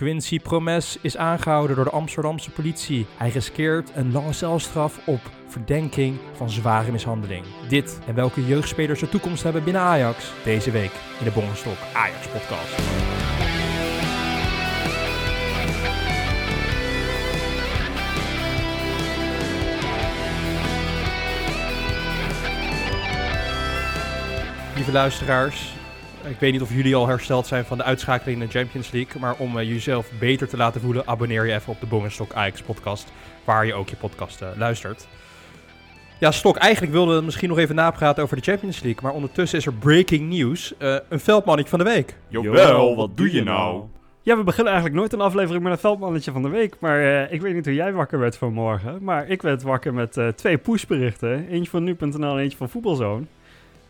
Quincy Promes is aangehouden door de Amsterdamse politie. Hij riskeert een lange celstraf op verdenking van zware mishandeling. Dit en welke jeugdspelers de toekomst hebben binnen Ajax. Deze week in de Bongenstok Ajax podcast. Lieve luisteraars, ik weet niet of jullie al hersteld zijn van de uitschakeling in de Champions League. Maar om uh, jezelf beter te laten voelen, abonneer je even op de Bongenstok Ajax podcast. Waar je ook je podcast uh, luistert. Ja, Stok, eigenlijk wilde we misschien nog even napraten over de Champions League. Maar ondertussen is er breaking news. Uh, een veldmannetje van de week. Jawel, wat doe je nou? Ja, we beginnen eigenlijk nooit een aflevering met een veldmannetje van de week. Maar uh, ik weet niet hoe jij wakker werd vanmorgen. Maar ik werd wakker met uh, twee pushberichten. Eentje van nu.nl en eentje van Voetbalzone.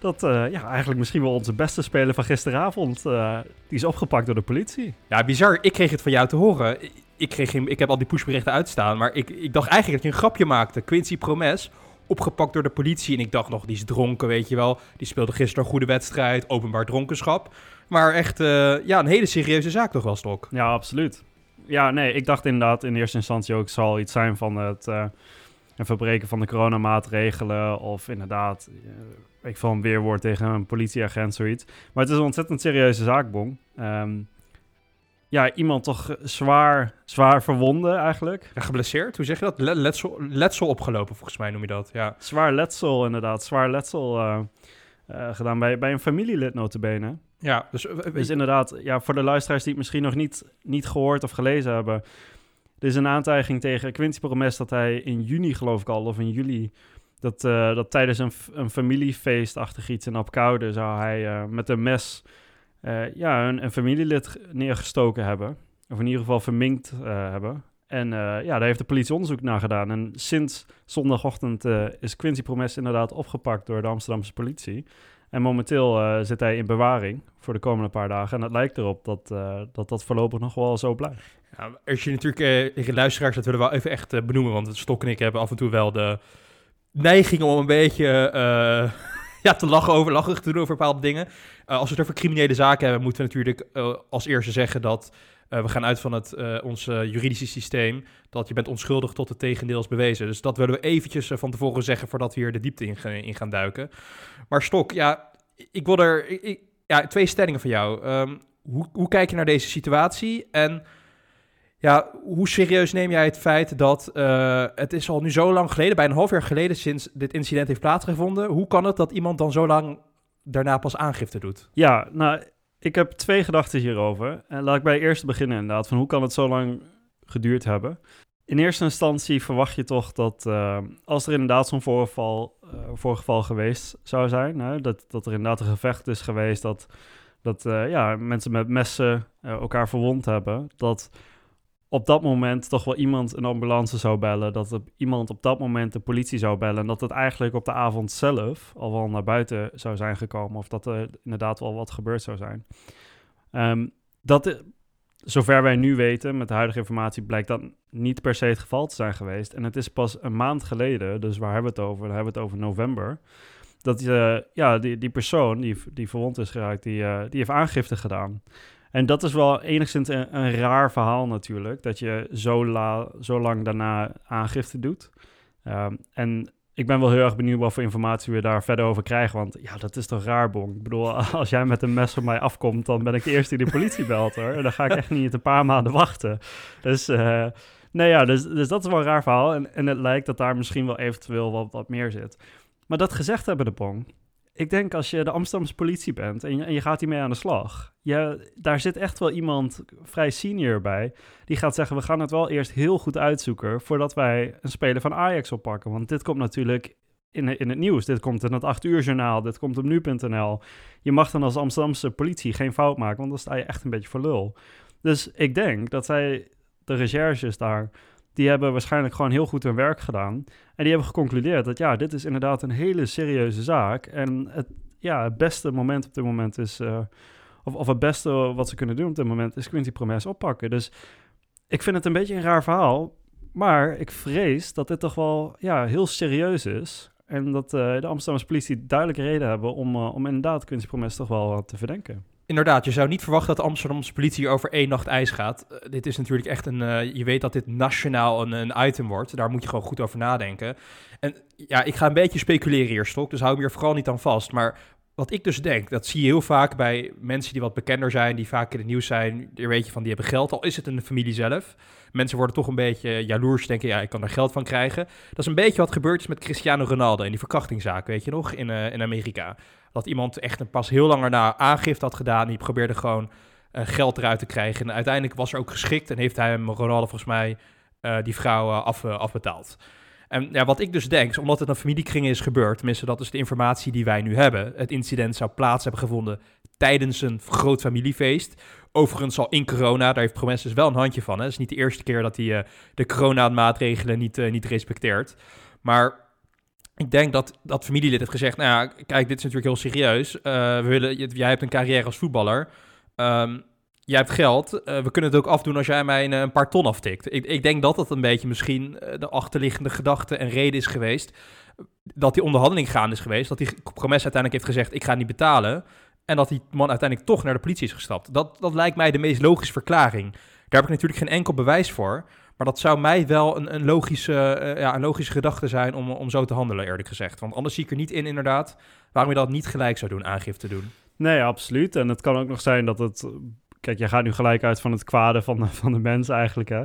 Dat uh, ja, eigenlijk misschien wel onze beste speler van gisteravond, die is opgepakt door de politie. Ja, bizar. Ik kreeg het van jou te horen. Ik, kreeg hem, ik heb al die pushberichten uitstaan, maar ik, ik dacht eigenlijk dat je een grapje maakte. Quincy Promes, opgepakt door de politie. En ik dacht nog, die is dronken, weet je wel. Die speelde gisteren een goede wedstrijd, openbaar dronkenschap. Maar echt, uh, ja, een hele serieuze zaak toch wel, Stok? Ja, absoluut. Ja, nee, ik dacht inderdaad in eerste instantie ook, zal iets zijn van het een verbreken van de coronamaatregelen. Of inderdaad, ik val een weerwoord tegen een politieagent, zoiets. Maar het is een ontzettend serieuze zaak, Bong. Um, ja, iemand toch zwaar, zwaar verwonden eigenlijk. Ja, geblesseerd? Hoe zeg je dat? Letsel, letsel opgelopen, volgens mij noem je dat, ja. Zwaar letsel, inderdaad. Zwaar letsel uh, uh, gedaan bij, bij een familielid notabene. Ja, dus... Uh, dus inderdaad, ja, voor de luisteraars die het misschien nog niet, niet gehoord of gelezen hebben... Er is een aantijging tegen Quincy Promes dat hij in juni, geloof ik al, of in juli... dat, dat tijdens een, een familiefeestachtig iets in Apkoude zou hij met een mes... Uh, ja, een, een, familielid neergestoken hebben. Of in ieder geval verminkt hebben. En ja, daar heeft de politie onderzoek naar gedaan. En sinds zondagochtend is Quincy Promes inderdaad opgepakt door de Amsterdamse politie. En momenteel zit hij in bewaring voor de komende paar dagen. En het lijkt erop dat dat, dat voorlopig nog wel zo blijft. Ja, als je natuurlijk, luisteraars, dat willen we wel even echt benoemen. Want Stok en ik hebben af en toe wel de neiging om een beetje ja, te lachen over, lachig te doen over bepaalde dingen. Uh, als we het over criminele zaken hebben, moeten we natuurlijk uh, als eerste zeggen dat we gaan uit van het, ons juridische systeem, dat je bent onschuldig tot het tegendeel is bewezen. Dus dat willen we eventjes van tevoren zeggen voordat we hier de diepte in, in gaan duiken. Maar Stok, ja, ik wil er ik, ja, twee stellingen van jou. Um, hoe, hoe kijk je naar deze situatie en... Ja, hoe serieus neem jij het feit dat uh, het is al nu zo lang geleden, bijna een half jaar geleden sinds dit incident heeft plaatsgevonden. Hoe kan het dat iemand dan zo lang daarna pas aangifte doet? Ja, nou, ik heb twee gedachten hierover. En laat ik bij de eerste beginnen inderdaad, van hoe kan het zo lang geduurd hebben? In eerste instantie verwacht je toch dat uh, als er inderdaad zo'n voorgeval, uh, geweest zou zijn, hè, dat, dat er inderdaad een gevecht is geweest, dat, dat ja, mensen met messen elkaar verwond hebben, dat op dat moment toch wel iemand een ambulance zou bellen. Dat er iemand op dat moment de politie zou bellen. En dat het eigenlijk op de avond zelf al wel naar buiten zou zijn gekomen. Of dat er inderdaad wel wat gebeurd zou zijn. Um, dat, zover wij nu weten, met de huidige informatie, blijkt dat niet per se het geval te zijn geweest. En het is pas een maand geleden, dus waar hebben we het over? Dan hebben we het over november. Dat uh, ja, die, die persoon die, die verwond is geraakt, die, uh, die heeft aangifte gedaan. En dat is wel enigszins een, raar verhaal natuurlijk, dat je zo, la, zo lang daarna aangifte doet. Um, en ik ben wel heel erg benieuwd wat voor informatie we daar verder over krijgen, want ja, dat is toch raar, Bong. Ik bedoel, als jij met een mes op mij afkomt, dan ben ik de eerste die de politie belt, hoor. En dan ga ik echt niet een paar maanden wachten. Dus, uh, nee ja, dus, dus dat is wel een raar verhaal. En, en het lijkt dat daar misschien wel eventueel wat, wat meer zit. Maar dat gezegd hebben de Bong, ik denk als je de Amsterdamse politie bent en je, en je gaat hiermee aan de slag, je, daar zit echt wel iemand vrij senior bij, die gaat zeggen, we gaan het wel eerst heel goed uitzoeken voordat wij een speler van Ajax oppakken. Want dit komt natuurlijk in, in het nieuws, dit komt in het 8 uur journaal, dit komt op nu.nl. Je mag dan als Amsterdamse politie geen fout maken, want dan sta je echt een beetje voor lul. Dus ik denk dat zij, de recherches daar, die hebben waarschijnlijk gewoon heel goed hun werk gedaan. En die hebben geconcludeerd dat ja, dit is inderdaad een hele serieuze zaak. En het, ja, het beste moment op dit moment is, uh, of, of het beste wat ze kunnen doen op dit moment is Quincy Promes oppakken. Dus ik vind het een beetje een raar verhaal. Maar ik vrees dat dit toch wel ja, heel serieus is. En dat uh, de Amsterdamse politie duidelijke reden hebben om, uh, om inderdaad Quincy Promes toch wel te verdenken. Inderdaad, je zou niet verwachten dat de Amsterdamse politie over één nacht ijs gaat. Eh, dit is natuurlijk echt een, eh, je weet dat dit nationaal een, een item wordt. Daar moet je gewoon goed over nadenken. En ja, ik ga een beetje speculeren hier, Stok, dus hou me hier vooral niet aan vast. Maar wat ik dus denk, dat zie je heel vaak bij mensen die wat bekender zijn, die vaak in het nieuws zijn. Je weet je van, die hebben geld, al is het de familie zelf. Mensen worden toch een beetje jaloers, denken, ja, ik kan er geld van krijgen. Dat is een beetje wat gebeurd is met Cristiano Ronaldo in die verkrachtingszaak, weet je nog, in, uh, in Amerika. Dat iemand echt een pas heel langer na aangifte had gedaan, die probeerde gewoon uh, geld eruit te krijgen. En uiteindelijk was er ook geschikt en heeft hij hem, Ronaldo volgens mij, uh, die vrouw af, afbetaald. En ja, wat ik dus denk, omdat het een familiekring is gebeurd, tenminste dat is de informatie die wij nu hebben. Het incident zou plaats hebben gevonden tijdens een groot familiefeest. Overigens al in corona, daar heeft Promes dus wel een handje van. Hè. Het is niet de eerste keer dat hij de corona-maatregelen niet, niet respecteert. Maar ik denk dat dat familielid heeft gezegd, nou ja, kijk, dit is natuurlijk heel serieus. Uh, we willen, jij hebt een carrière als voetballer. Um, jij hebt geld, uh, we kunnen het ook afdoen als jij mij een, een paar ton aftikt. Ik, ik, denk dat dat een beetje misschien de achterliggende gedachte en reden is geweest. Dat die onderhandeling gaande is geweest. Dat die promes uiteindelijk heeft gezegd, ik ga niet betalen. En dat die man uiteindelijk toch naar de politie is gestapt. Dat, dat lijkt mij de meest logische verklaring. Daar heb ik natuurlijk geen enkel bewijs voor. Maar dat zou mij wel een, een, logische, uh, ja, een logische gedachte zijn om, om zo te handelen, eerlijk gezegd. Want anders zie ik er niet in, inderdaad, waarom je dat niet gelijk zou doen, aangifte doen. Nee, absoluut. En het kan ook nog zijn dat het kijk, jij gaat nu gelijk uit van het kwade van de, van de mens eigenlijk, hè.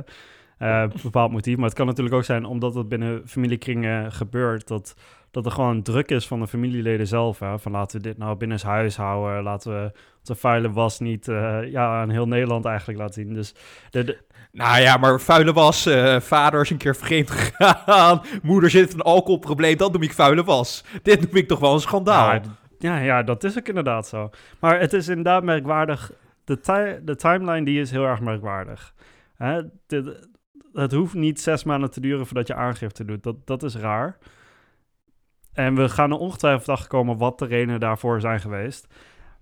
Uh, bepaald motief. Maar het kan natuurlijk ook zijn omdat het binnen familiekringen gebeurt, dat, dat er gewoon druk is van de familieleden zelf. Hè? Van laten we dit nou binnen huis houden, laten we onze vuile was niet uh, ja, aan heel Nederland eigenlijk laten zien. Dus de, de... Nou ja, maar vuile was, uh, vader is een keer vreemd gegaan, moeder zit een alcoholprobleem, dat noem ik vuile was. Dit noem ik toch wel een schandaal. Ja, ja, dat is ook inderdaad zo. Maar het is inderdaad merkwaardig de, de timeline die is heel erg merkwaardig. Hè? Het hoeft niet zes maanden te duren voordat je aangifte doet. Dat, dat is raar. En we gaan er ongetwijfeld achter komen wat de redenen daarvoor zijn geweest.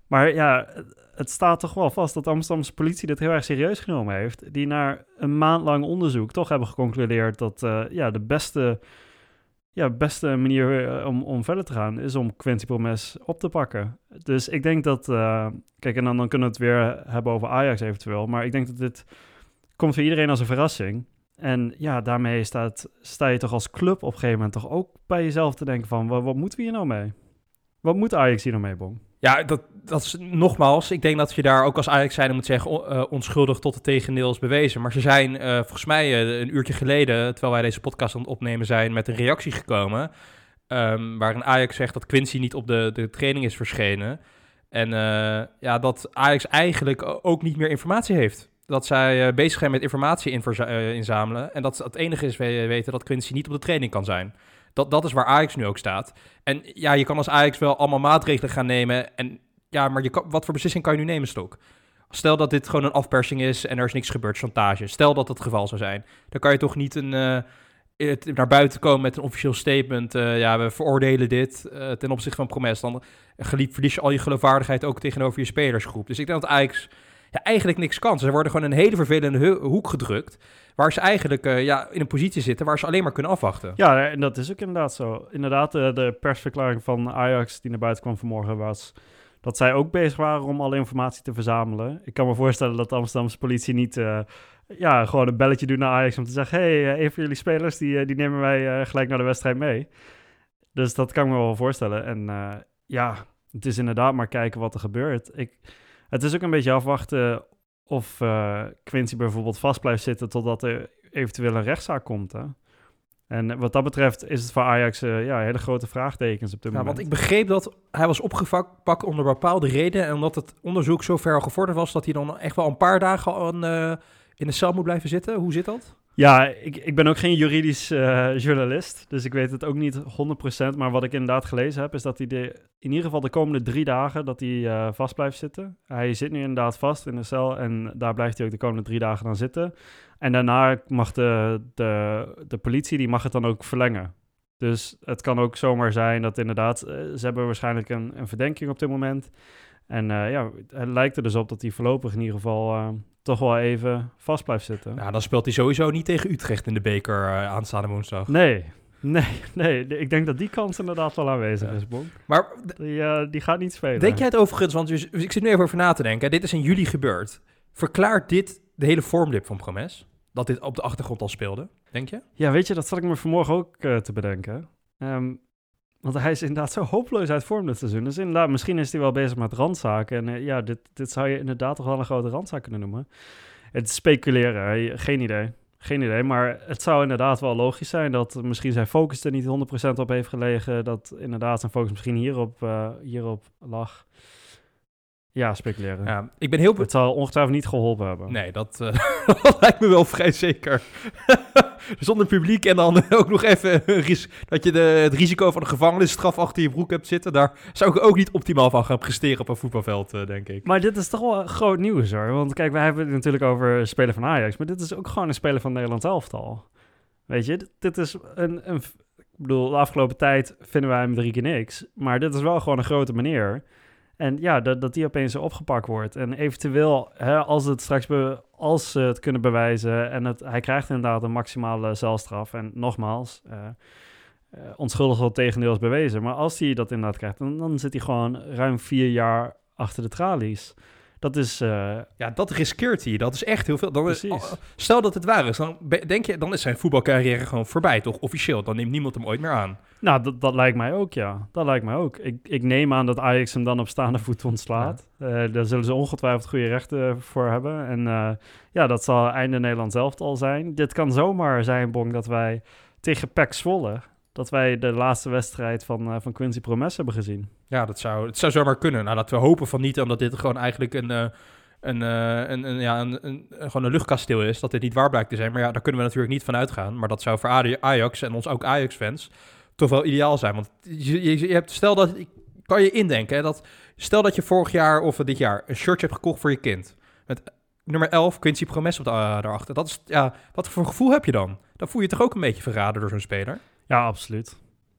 Maar ja, het staat toch wel vast dat de Amsterdamse politie dit heel erg serieus genomen heeft. Die na een maand lang onderzoek toch hebben geconcludeerd dat uh, ja, de beste ja, beste manier eh, om, om verder te gaan is om Quincy Promes op te pakken. Dus ik denk dat, uh, kijk, en dan, dan kunnen we het weer hebben over Ajax eventueel, maar ik denk dat dit komt voor iedereen als een verrassing. En ja, daarmee staat, sta je toch als club op een gegeven moment toch ook bij jezelf te denken van, wat, moeten we hier nou mee? Wat moet Ajax hier nou mee, Bong? Ja, dat, dat is nogmaals. Ik denk dat je daar ook als Ajax zijn moet zeggen uh, onschuldig tot het tegendeel is bewezen. Maar ze zijn uh, volgens mij uh, een uurtje geleden, terwijl wij deze podcast aan het opnemen zijn, met een reactie gekomen. Um, waarin Ajax zegt dat Quincy niet op de, de training is verschenen. En ja, dat Ajax eigenlijk ook niet meer informatie heeft. Dat zij bezig zijn met informatie inzamelen. En dat het enige is weten dat Quincy niet op de training kan zijn. Dat, dat is waar Ajax nu ook staat. En ja, je kan als Ajax wel allemaal maatregelen gaan nemen. En ja, maar je kan, wat voor beslissing kan je nu nemen, Stok? Stel dat dit gewoon een afpersing is en er is niks gebeurd, chantage. Stel dat dat het geval zou zijn. Dan kan je toch niet een, uh, naar buiten komen met een officieel statement. Uh, ja, we veroordelen dit uh, ten opzichte van Promes. Dan verlies je al je geloofwaardigheid ook tegenover je spelersgroep. Dus ik denk dat Ajax ja, eigenlijk niks kan. Ze worden gewoon een hele vervelende hoek gedrukt. Waar ze eigenlijk uh, ja, in een positie zitten waar ze alleen maar kunnen afwachten. Ja, en dat is ook inderdaad zo. Inderdaad, de, de persverklaring van Ajax die naar buiten kwam vanmorgen was dat zij ook bezig waren om alle informatie te verzamelen. Ik kan me voorstellen dat de Amsterdamse politie niet uh, ja, gewoon een belletje doet naar Ajax om te zeggen: hey, een van jullie spelers die, die nemen wij gelijk naar de wedstrijd mee. Dus dat kan ik me wel voorstellen. En ja, het is inderdaad maar kijken wat er gebeurt. Ik, het is ook een beetje afwachten of uh, Quincy bijvoorbeeld vast blijft zitten totdat er eventueel een rechtszaak komt. Hè? En wat dat betreft is het voor Ajax uh, ja, hele grote vraagtekens op dit ja, moment. Want ik begreep dat hij was opgepakt onder bepaalde redenen. En omdat het onderzoek zo ver gevorderd was, dat hij dan echt wel een paar dagen aan, uh, in de cel moet blijven zitten. Hoe zit dat? Ja, ik, ik ben ook geen juridisch uh, journalist, dus ik weet het ook niet 100%. Maar wat ik inderdaad gelezen heb, is dat hij de, in ieder geval de komende drie dagen dat hij uh, vast blijft zitten. Hij zit nu inderdaad vast in de cel en daar blijft hij ook de komende drie dagen dan zitten. En daarna mag de, de, de politie, die mag het dan ook verlengen. Dus het kan ook zomaar zijn dat inderdaad, uh, ze hebben waarschijnlijk een, een verdenking op dit moment. En uh, ja, het lijkt er dus op dat hij voorlopig in ieder geval uh, toch wel even vast blijft zitten. Ja, dan speelt hij sowieso niet tegen Utrecht in de beker uh, aanstaande woensdag. Nee, Nee, nee, ik denk dat die kans inderdaad wel aanwezig Ja. is, Bonk. Maar Die, eh, die gaat niet spelen. denk jij het overigens, want dus- ik zit nu even over na te denken. Dit is in juli gebeurd. Verklaart dit de hele vormdip van Promes? Dat dit op de achtergrond al speelde, denk je? Ja, weet je, dat zat ik me vanmorgen ook eh, te bedenken. Ehm, want hij is inderdaad zo hopeloos uit vorm dit seizoen. Dus inderdaad, misschien is hij wel bezig met randzaken. En eh, ja, dit, dit zou je inderdaad toch wel een grote randzaak kunnen noemen. Het speculeren, geen idee. Geen idee, maar het zou inderdaad wel logisch zijn dat misschien zijn focus er niet 100% op heeft gelegen. Dat inderdaad zijn focus misschien hierop, eh, hierop lag. Ja, speculeren. Ja, ik ben heel... Het zal ongetwijfeld niet geholpen hebben. Nee, dat, eh, dat lijkt me wel vrij zeker. Zonder publiek en dan ook nog even dat je de, het risico van een gevangenisstraf achter je broek hebt zitten. Daar zou ik ook niet optimaal van gaan presteren op een voetbalveld, eh, denk ik. Maar dit is toch wel groot nieuws hoor. Want kijk, wij hebben het natuurlijk over spelen van Ajax. Maar dit is ook gewoon een speler van Nederland elftal. Weet je, dit, dit is een, een... Ik bedoel, de afgelopen tijd vinden wij hem drie keer niks. Maar dit is wel gewoon een grote meneer. En ja, dat, dat die opeens opgepakt wordt. En eventueel, hè, als, het straks als ze het kunnen bewijzen... en het, hij krijgt inderdaad een maximale celstraf. En nogmaals, eh, eh, onschuldig tot tegendeel is bewezen. Maar als hij dat inderdaad krijgt, dan, dan zit hij gewoon ruim vier jaar achter de tralies. Dat is, eh, Ja, dat riskeert hij. Dat is echt heel veel. Dan is- Precies. stel dat het waar is, dan denk je, dan is zijn voetbalcarrière gewoon voorbij, toch? Officieel. Dan neemt niemand hem ooit meer aan. nou, dat, dat lijkt mij ook, ja. Dat lijkt mij ook. Ik, ik neem aan dat Ajax hem dan op staande voet ontslaat. Eh, daar zullen ze ongetwijfeld goede rechten voor hebben. En eh, ja, dat zal einde Nederland zelf al zijn. Dit kan zomaar zijn, Bonk, dat wij tegen PEC Zwolle... dat wij de laatste wedstrijd van, eh, van Quincy Promes hebben gezien. Ja, dat zou, het zou zomaar kunnen. Nou, laten we hopen van niet, omdat dit gewoon eigenlijk een, eh, een, eh, een, een, ja, een, een, gewoon een luchtkasteel is. Dat dit niet waar blijkt te zijn. Maar ja, daar kunnen we natuurlijk niet van uitgaan. Maar dat zou voor Ajax en ons ook Ajax-fans toch wel ideaal zijn. Want je, je, hebt, stel dat, kan je indenken, dat stel dat je vorig jaar of dit jaar een shirtje hebt gekocht voor je kind. Met nummer 11, Quincy Promes op de, daarachter. Dat is, ja, wat voor gevoel heb je dan? Dan voel je toch ook een beetje verraden door zo'n speler? Ja, absoluut.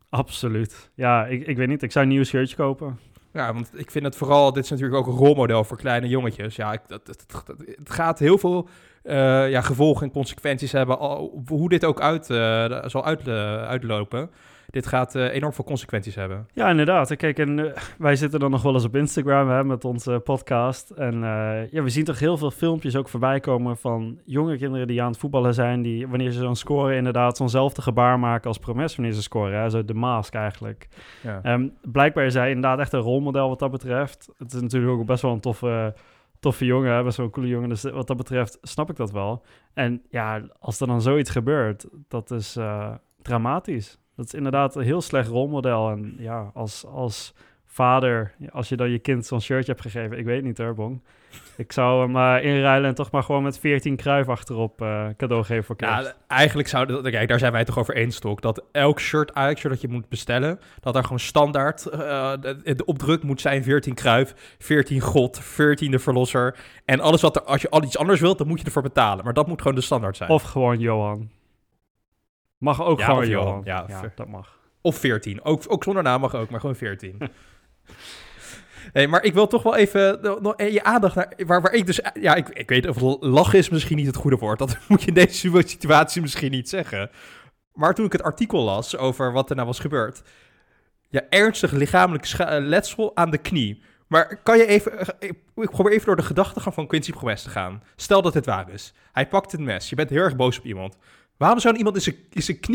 Absoluut. Ja, ik, ik weet niet. Ik zou een nieuw shirtje kopen. Ja, want ik vind het vooral, dit is natuurlijk ook een rolmodel voor kleine jongetjes. Ja, ik, dat, het gaat heel veel eh, ja, gevolgen en consequenties hebben, al, hoe dit ook uit, eh, zal eh, uitlopen. Dit gaat eh, enorm veel consequenties hebben. Ja, inderdaad. Kijk, en eh, wij zitten dan nog wel eens op Instagram hè, met onze podcast. En eh, ja, we zien toch heel veel filmpjes ook voorbij komen van jonge kinderen die aan het voetballen zijn. Die wanneer ze zo'n scoren inderdaad zo'nzelfde gebaar maken als Promes wanneer ze scoren. Hè, zo de mask eigenlijk. Ja. Ehm, blijkbaar is hij inderdaad echt een rolmodel wat dat betreft. Het is natuurlijk ook best wel een toffe, toffe jongen, best wel een coole jongen. Dus wat dat betreft snap ik dat wel. En ja, als er dan zoiets gebeurt, dat is eh, dramatisch. Dat is inderdaad een heel slecht rolmodel. En ja, als, als vader, als je dan je kind zo'n shirtje hebt gegeven, ik weet niet hoor, Bong. Ik zou hem eh, inruilen en toch maar gewoon met 14 kruif achterop eh, cadeau geven voor kerst. Ja, eigenlijk zou dat, kijk, daar zijn wij toch over één stok. Dat elk shirt, Ajax shirt dat je moet bestellen, dat daar gewoon standaard de, de opdruk moet zijn 14 Kruif, 14 God, 14 de Verlosser. En alles wat er, als je al iets anders wilt, dan moet je ervoor betalen. Maar dat moet gewoon de standaard zijn. Of gewoon Johan. Mag ook Ja, gewoon Johan, Johan. ja, dat mag. Of 14. Ook, ook zonder naam mag ook, maar gewoon 14. Nee, maar ik wil toch wel even nog- nog je aandacht naar... Waar, waar ik dus... Ja, ik, ik weet of lachen is misschien niet het goede woord. Dat moet je in deze situatie misschien niet zeggen. Maar toen ik het artikel las over wat er nou was gebeurd... Ja, ernstig lichamelijk eh, letsel aan de knie. Maar kan je even... eh, Ik, probeer even door de gedachtegang van Quincy Promes te gaan. Stel dat het waar is. Hij pakt het mes. Je bent heel erg boos op iemand. Waarom zou iemand in zijn, in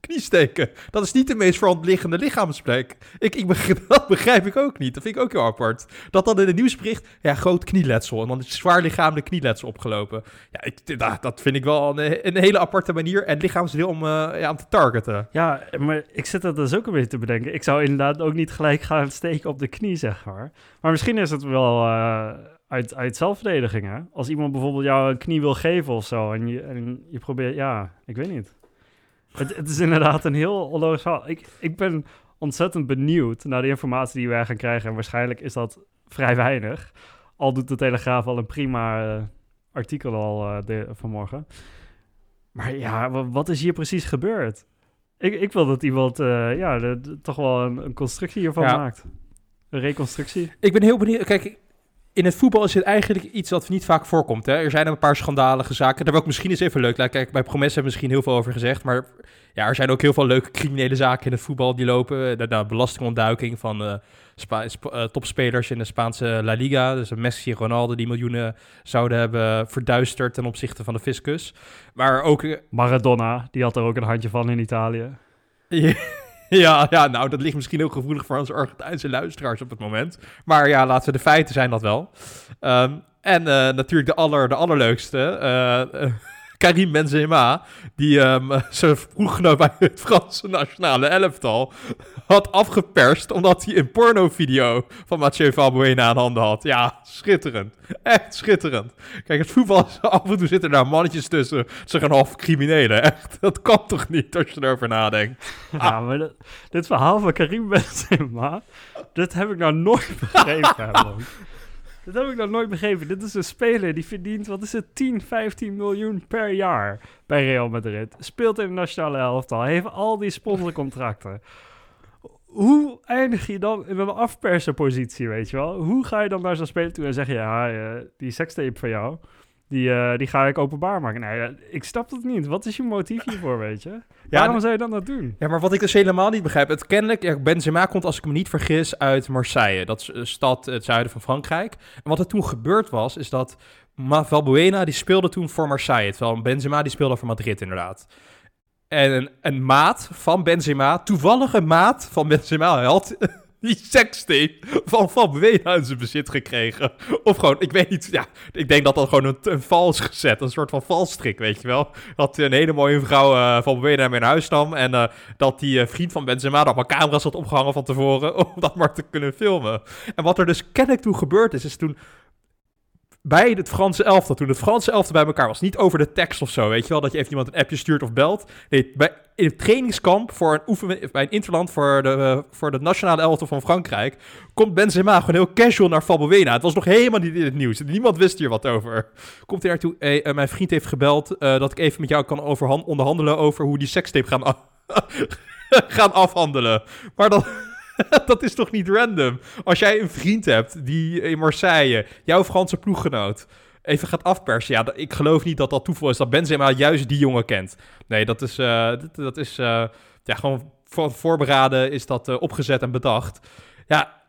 knie, steken? Dat is niet de meest voor hand liggende lichaamsplek. Ik, ik dat begrijp ik ook niet. Dat vind ik ook heel apart. Dat dan in het nieuwsbericht, ja, groot knieletsel. En dan is zwaar lichamelijk knieletsel opgelopen. Ja, ik, dat, vind ik wel een, een hele aparte manier en lichaamsdeel om, eh, ja, te targeten. Ja, maar ik zit dat dus ook een beetje te bedenken. Ik zou inderdaad ook niet gelijk gaan steken op de knie, zeg maar. Maar misschien is het wel eh, uit, uit zelfverdediging, hè? Als iemand bijvoorbeeld jou een knie wil geven of zo en je, en je probeert... Ja, ik weet niet. Het, het is inderdaad een heel onlogisch verhaal. Ik, ik ben ontzettend benieuwd naar de informatie die wij gaan krijgen. En waarschijnlijk is dat vrij weinig. Al doet de Telegraaf al een prima eh, artikel al eh, de, vanmorgen. Maar ja, wa- wat is hier precies gebeurd? Ik, ik wil dat iemand eh, ja, de- de- toch wel een, een constructie hiervan Ja. maakt. Een reconstructie. Ik ben heel benieuwd. Kijk, in het voetbal is het eigenlijk iets wat niet vaak voorkomt. Hè? Er zijn een paar schandalige zaken. Daar wil ik misschien eens even leuk. Kijk, bij Promes hebben we misschien heel veel over gezegd. Maar ja, er zijn ook heel veel leuke criminele zaken in het voetbal die lopen. De, de belastingontduiking van uh, Spa Sp uh, topspelers in de Spaanse La Liga. Dus Messi en Ronaldo die miljoenen zouden hebben verduisterd ten opzichte van de fiscus. Maar ook... Maradona, die had er ook een handje van in Italië. Ja, ja, nou, dat ligt misschien ook gevoelig voor onze Argentijnse luisteraars op het moment. Maar ja, laten we de feiten zijn dat wel. Um, en uh, natuurlijk de, aller, de allerleukste, uh, Karim Benzema, die um, zijn vroeggenoot bij het Franse nationale elftal had afgeperst omdat hij een pornovideo van Mathieu Valbuena aan handen had. Ja, schitterend. Echt schitterend. Kijk, het voetbal is af en toe zitten daar mannetjes tussen. Ze gaan half criminelen. Echt, dat kan toch niet als je erover nadenkt. Ja, maar dit, dit verhaal van Karim Benzema, dit heb ik nou nooit begrepen. Dat heb ik nog nooit begrepen. Dit is een speler die verdient, wat is het, 10, 15 miljoen per jaar bij Real Madrid. Speelt in de nationale elftal, heeft al die sponsorcontracten. Hoe eindig je dan in een afpersenpositie, weet je wel? Hoe ga je dan naar zo'n speler toe en zeggen, ja, uh, die sekstape van jou, die, uh, die ga ik openbaar maken. Nee, ik snap het niet. Wat is je motief hiervoor, weet je? Ja, Waarom zou je dan dat doen? Ja, maar wat ik dus helemaal niet begrijp... Het kennelijk, ja, Benzema komt, als ik me niet vergis, uit Marseille. Dat is een stad het zuiden van Frankrijk. En wat er toen gebeurd was, is dat Valbuena, die speelde toen voor Marseille. Terwijl Benzema, die speelde voor Madrid, inderdaad. En een, een maat van Benzema, toevallig een maat van Benzema, had die sekstape van Van Bewena in zijn bezit gekregen. Of gewoon, ik weet niet, ja, ik denk dat dat gewoon een, een vals gezet, een soort van valstrik, weet je wel. Dat een hele mooie vrouw uh, Van Bewena hem in huis nam en uh, dat die uh, vriend van Benzema dat maar camera's had opgehangen van tevoren om dat maar te kunnen filmen. En wat er dus kennelijk toen gebeurd is, is toen bij het Franse elftal, toen het Franse elftal bij elkaar was, niet over de tekst of zo, weet je wel, dat je even iemand een appje stuurt of belt. Nee, bij, in het trainingskamp voor een oefen, bij een interland voor de, voor de nationale elftal van Frankrijk, komt Benzema gewoon heel casual naar Valbuena. Het was nog helemaal niet in het nieuws. Niemand wist hier wat over. Komt hij naartoe, hey, uh, mijn vriend heeft gebeld uh, dat ik even met jou kan onderhandelen over hoe die sekstape gaan, gaan afhandelen. Maar dan... dat is toch niet random? Als jij een vriend hebt die in Marseille, jouw Franse ploeggenoot, even gaat afpersen. Ja, ik geloof niet dat dat toeval is dat Benzema juist die jongen kent. Nee, dat is, uh, dat, is uh, ja, gewoon voor, voorberaden is dat uh, opgezet en bedacht. Ja,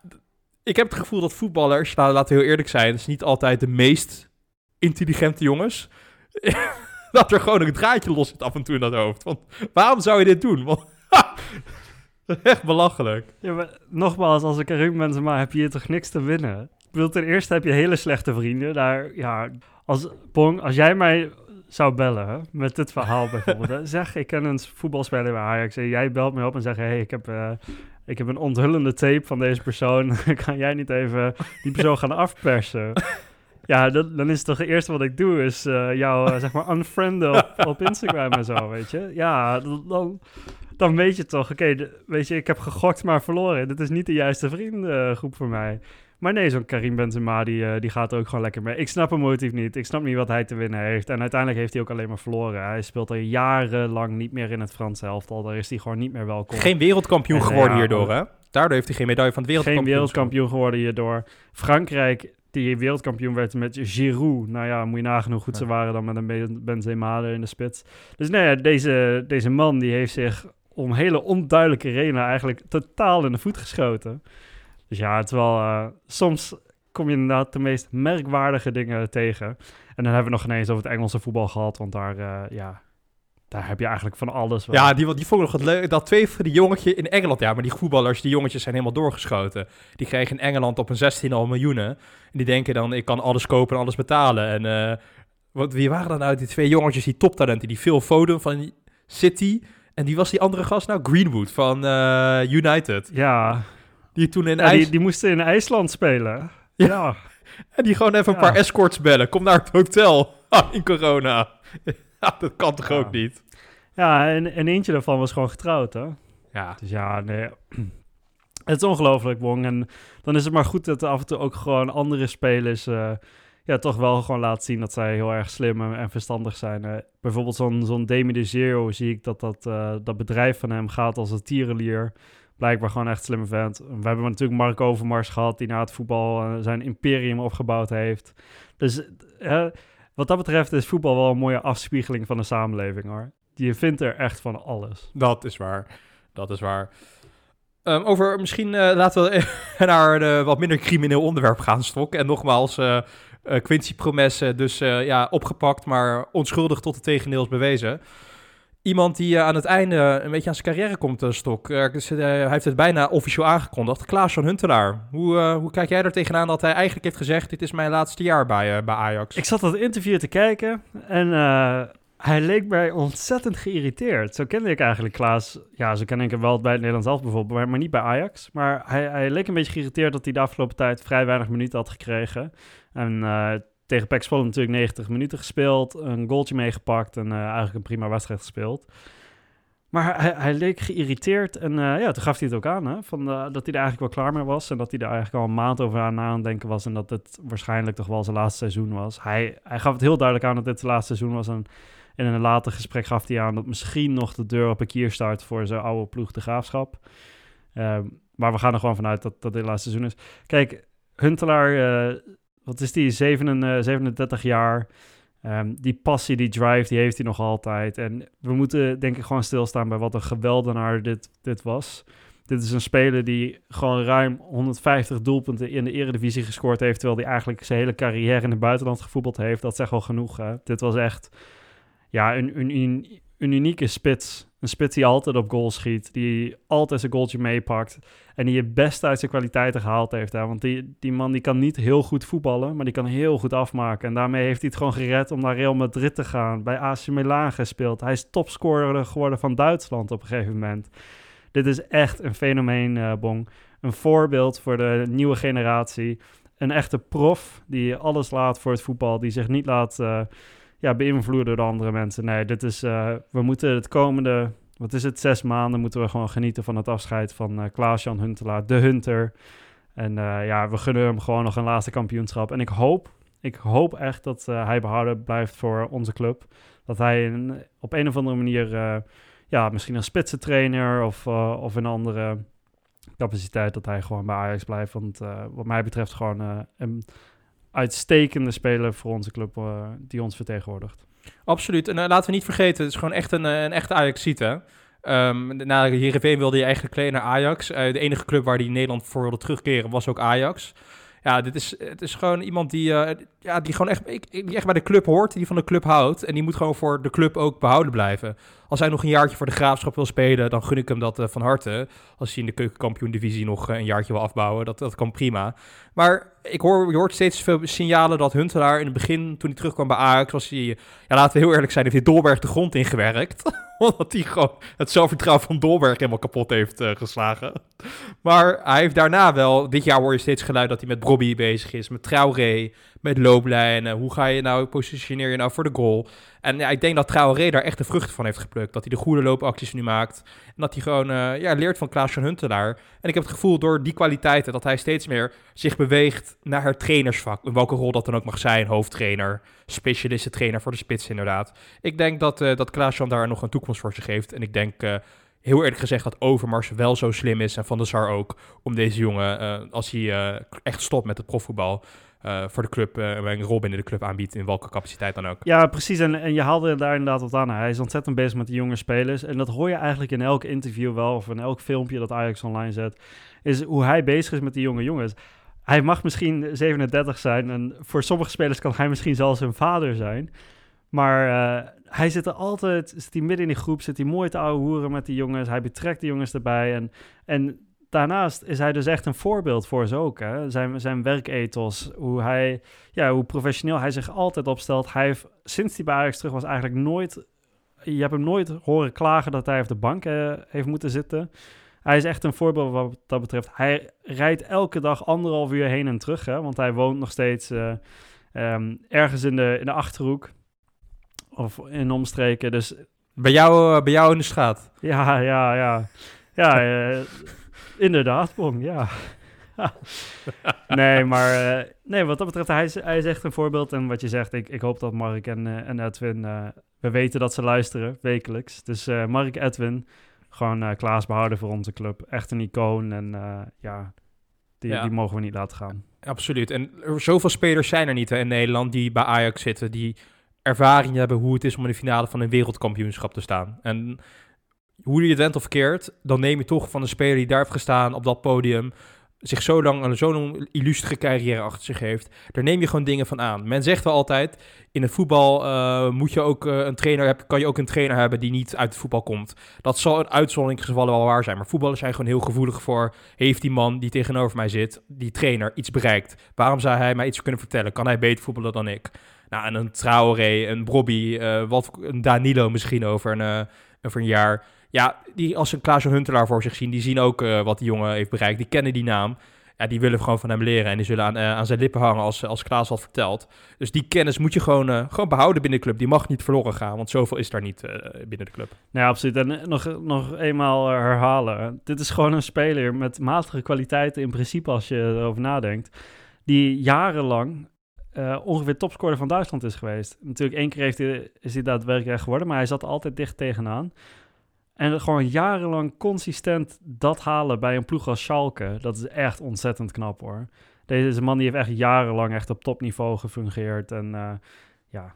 ik heb het gevoel dat voetballers, nou, laten we heel eerlijk zijn, is niet altijd de meest intelligente jongens. dat er gewoon een draadje los zit af en toe in dat hoofd. Want waarom zou je dit doen? Echt belachelijk. Ja, maar nogmaals, als ik Karim Benzema heb je hier toch niks te winnen. Ik bedoel, ten eerste heb je hele slechte vrienden. Daar, ja, als, Pong, als jij mij zou bellen met dit verhaal bijvoorbeeld. zeg, ik ken een voetbalspeler bij Ajax en jij belt me op en zegt... hey, ik heb, uh, ik heb een onthullende tape van deze persoon. kan jij niet even die persoon gaan afpersen? Ja, dat, dan is het toch het eerste wat ik doe, is uh, jou, uh, zeg maar, unfrienden op, op Instagram en zo, weet je? Ja, dan, dan weet je toch, oké, weet je, ik heb gegokt maar verloren. Dit is niet de juiste vriendengroep voor mij. Maar nee, zo'n Karim Benzema, die, uh, die gaat er ook gewoon lekker mee. Ik snap hem motief niet. Ik snap niet wat hij te winnen heeft. En uiteindelijk heeft hij ook alleen maar verloren. Hij speelt al jarenlang niet meer in het Franse elftal. Daar is hij gewoon niet meer welkom. Geen wereldkampioen en, geworden ja, hierdoor, hè? Daardoor heeft hij geen medaille van het wereldkampioen. Geen wereldkampioen geworden hierdoor. Frankrijk, die wereldkampioen werd met Giroud. Nou ja, moet je nagaan hoe goed ja. ze waren dan met een Benzema in de spits. Dus nee, deze, deze man die heeft zich om hele onduidelijke redenen eigenlijk totaal in de voet geschoten. Dus ja, het is wel... Uh, soms kom je inderdaad de meest merkwaardige dingen tegen. En dan hebben we nog ineens over het Engelse voetbal gehad, want daar, uh, ja, daar heb je eigenlijk van alles. Wel. Ja, die, die vond ik nog het leuk. Dat twee van die jongetje in Engeland, ja, maar die voetballers, die jongetjes zijn helemaal doorgeschoten. Die kregen in Engeland op een 16 al miljoenen. En die denken dan, ik kan alles kopen en alles betalen. En uh, wat, wie waren dan nou die twee jongetjes, die toptalenten, die Phil Foden van City en die was die andere gast nou? Greenwood van uh, United. Ja. Die toen in ja, IJs... die, die moesten in IJsland spelen. Ja. ja. En die gewoon even een paar escorts bellen. Kom naar het hotel in corona. ja, dat kan toch ook niet? Ja, en, en eentje daarvan was gewoon getrouwd, hè? Ja. Dus ja, nee. Het is ongelooflijk, Wong. En dan is het maar goed dat er af en toe ook gewoon andere spelers... Uh, ja, toch wel gewoon laat zien dat zij heel erg slim en, verstandig zijn. Uh, bijvoorbeeld zo'n zo'n Demi de zie ik dat dat, uh, dat bedrijf van hem gaat als een tierenlier. Blijkbaar gewoon echt slimme vent. We hebben natuurlijk Mark Overmars gehad, die na het voetbal eh, zijn imperium opgebouwd heeft. Dus eh, wat dat betreft is voetbal wel een mooie afspiegeling van de samenleving hoor. Je vindt er echt van alles. Dat is waar. Dat is waar. Ehm, over misschien eh, laten we naar een wat minder crimineel onderwerp gaan, Stok. En nogmaals, eh, eh, Quincy Promesse, dus eh, ja, opgepakt, maar onschuldig tot het tegendeel bewezen. Iemand die eh, aan het einde een beetje aan zijn carrière komt, eh, Stok. Eh, dus, eh, hij heeft het bijna officieel aangekondigd. Klaas van Huntelaar. Hoe, eh, hoe kijk jij er tegenaan dat hij eigenlijk heeft gezegd... dit is mijn laatste jaar bij, eh, bij Ajax? Ik zat dat interview te kijken en eh, hij leek mij ontzettend geïrriteerd. Zo kende ik eigenlijk Klaas. Ja, zo ken ik hem wel bij het Nederlands zelf bijvoorbeeld, maar, niet bij Ajax. Maar hij, hij leek een beetje geïrriteerd dat hij de afgelopen tijd vrij weinig minuten had gekregen. En eh, tegen Zwolle natuurlijk 90 minuten gespeeld, een goaltje meegepakt en eh, eigenlijk een prima wedstrijd gespeeld. Maar hij, hij leek geïrriteerd en eh, ja, toen gaf hij het ook aan, hè, van, dat hij er eigenlijk wel klaar mee was. En dat hij er eigenlijk al een maand over aan aan denken was en dat het waarschijnlijk toch wel zijn laatste seizoen was. Hij, hij gaf het heel duidelijk aan dat dit zijn laatste seizoen was en in een later gesprek gaf hij aan dat misschien nog de deur op een kier staat voor zijn oude ploeg, de Graafschap. Ehm, maar we gaan er gewoon vanuit dat, dat dit het laatste seizoen is. Kijk, Huntelaar, eh, wat is die, 37, 37 jaar. Ehm, die passie, die drive, die heeft hij nog altijd. En we moeten denk ik gewoon stilstaan bij wat een geweldenaar dit, dit was. Dit is een speler die gewoon ruim 150 doelpunten in de eredivisie gescoord heeft... terwijl hij eigenlijk zijn hele carrière in het buitenland gevoetbald heeft. Dat zegt wel genoeg, hè? Dit was echt ja, een, een, een, unieke spits. Een spits die altijd op goal schiet, die altijd zijn goaltje meepakt... en die het best uit zijn kwaliteiten gehaald heeft. Hè? Want die, die man die kan niet heel goed voetballen, maar die kan heel goed afmaken. En daarmee heeft hij het gewoon gered om naar Real Madrid te gaan. Bij AC Milan gespeeld. Hij is topscorer geworden van Duitsland op een gegeven moment. Dit is echt een fenomeen, eh, Bong. Een voorbeeld voor de nieuwe generatie. Een echte prof die alles laat voor het voetbal. Die zich niet laat eh, ja, beïnvloeden door andere mensen. Nee, dit is, eh, we moeten het komende, wat is het, zes maanden... moeten we gewoon genieten van het afscheid van eh Klaas-Jan Huntelaar, de Hunter. En eh, ja, we gunnen hem gewoon nog een laatste kampioenschap. En ik hoop, ik hoop echt dat hij behouden blijft voor onze club. Dat hij een- op een of andere manier... ja, misschien een spitsentrainer of, of een andere capaciteit dat hij gewoon bij Ajax blijft. Want wat mij betreft gewoon een uitstekende speler voor onze club eh, die ons vertegenwoordigt. Absoluut. En eh, laten we niet vergeten, het is gewoon echt een, eh, een echte Ajax-ziet, hè? Ehm, na wilde hij eigenlijk kleden naar Ajax. De enige club waar hij Nederland voor wilde terugkeren was ook Ajax. Ja, dit is, het is gewoon iemand die, ja, die gewoon echt, die echt bij de club hoort, die van de club houdt. En die moet gewoon voor de club ook behouden blijven. Als hij nog een jaartje voor de Graafschap wil spelen, dan gun ik hem dat eh, van harte. Als hij in de keukenkampioen-divisie nog eh, een jaartje wil afbouwen, dat, dat kan prima. Maar ik hoor, je hoort steeds veel signalen dat Huntelaar in het begin, toen hij terugkwam bij Ajax, was hij, ja, laten we heel eerlijk zijn, heeft hij Dolberg de grond ingewerkt. Omdat hij gewoon het zelfvertrouwen van Dolberg helemaal kapot heeft eh, geslagen. Maar hij heeft daarna wel, dit jaar hoor je steeds geluid dat hij met Bobby bezig is, met Traoré, met looplijnen. Hoe ga je nou, positioneer je nou voor de goal? En ja, ik denk dat Traoré daar echt de vruchten van heeft geplukt. Dat hij de goede loopacties nu maakt. En dat hij gewoon eh, ja, leert van Klaas van Huntelaar. En ik heb het gevoel door die kwaliteiten dat hij steeds meer zich beweegt naar het trainersvak. In welke rol dat dan ook mag zijn. Hoofdtrainer, specialistentrainer voor de spits inderdaad. Ik denk dat, eh dat Klaas-Jan daar nog een toekomst voor zich heeft. En ik denk eh, heel eerlijk gezegd dat Overmars wel zo slim is. En Van der Sar ook. Om deze jongen, als hij echt stopt met het profvoetbal... eh, voor de club eh, een rol binnen de club aanbiedt. In welke capaciteit dan ook. Ja, precies. En, en je haalde daar inderdaad wat aan. Hij is ontzettend bezig met de jonge spelers. En dat hoor je eigenlijk in elk interview wel, of in elk filmpje dat Ajax online zet, is hoe hij bezig is met die jonge jongens. Hij mag misschien 37 zijn en voor sommige spelers kan hij misschien zelfs hun vader zijn. Maar eh, hij zit er altijd, zit hij midden in die groep, zit hij mooi te ouwe hoeren met die jongens. Hij betrekt de jongens erbij. En, en daarnaast is hij dus echt een voorbeeld voor ze ook. Hè? Zijn, zijn werkethos, hoe hij ja, hoe professioneel hij zich altijd opstelt. Hij heeft, sinds hij bij Ajax terug was, eigenlijk nooit... Je hebt hem nooit horen klagen dat hij op de bank eh, heeft moeten zitten. Hij is echt een voorbeeld wat dat betreft. Hij rijdt elke dag anderhalf uur heen en terug, hè, want hij woont nog steeds eh, ehm, ergens in de, in de Achterhoek. Of in omstreken, dus Bij jou, eh, bij jou in de schaat. ja, ja, ja. Ja, inderdaad, Bong, ja. nee, maar eh, nee, wat dat betreft, hij is, hij is echt een voorbeeld. En wat je zegt, ik, ik hoop dat Mark en, eh, en Edwin, eh, we weten dat ze luisteren, wekelijks. Dus Mark, Edwin, Gewoon Klaas behouden voor onze club. Echt een icoon en ja, die, Ja. die mogen we niet laten gaan. Absoluut. En er, zoveel spelers zijn er niet hè, in Nederland die bij Ajax zitten, die ervaring hebben hoe het is om in de finale van een wereldkampioenschap te staan. En hoe je het went of keert, dan neem je toch van een speler die daar heeft gestaan op dat podium, zich zo lang en zo'n illustere carrière achter zich heeft, daar neem je gewoon dingen van aan. Men zegt wel altijd, in het voetbal eh, moet je ook eh, een trainer hebben, kan je ook een trainer hebben die niet uit het voetbal komt. Dat zal in uitzonderingsgevallen wel waar zijn, maar voetballers zijn gewoon heel gevoelig voor, heeft die man die tegenover mij zit, die trainer, iets bereikt? Waarom zou hij mij iets kunnen vertellen? Kan hij beter voetballen dan ik? Nou, en een Traoré, een Brobby, eh, wat, een Danilo misschien over een, over een jaar. Ja, die als een Klaas Huntelaar voor zich zien, die zien ook eh, wat die jongen heeft bereikt. Die kennen die naam. Ja, die willen gewoon van hem leren en die zullen aan, eh, aan zijn lippen hangen als, als Klaas wat vertelt. Dus die kennis moet je gewoon, eh, gewoon behouden binnen de club. Die mag niet verloren gaan, want zoveel is daar niet binnen de club. Nee, absoluut. En nog, nog eenmaal herhalen. Dit is gewoon een speler met matige kwaliteiten in principe als je erover nadenkt. Die jarenlang eh, ongeveer topscorer van Duitsland is geweest. Natuurlijk één keer heeft is hij daadwerkelijk geworden, maar hij zat altijd dicht tegenaan. En gewoon jarenlang consistent dat halen bij een ploeg als Schalke, dat is echt ontzettend knap hoor. Deze is een man die heeft echt jarenlang echt op topniveau gefungeerd en eh, ja,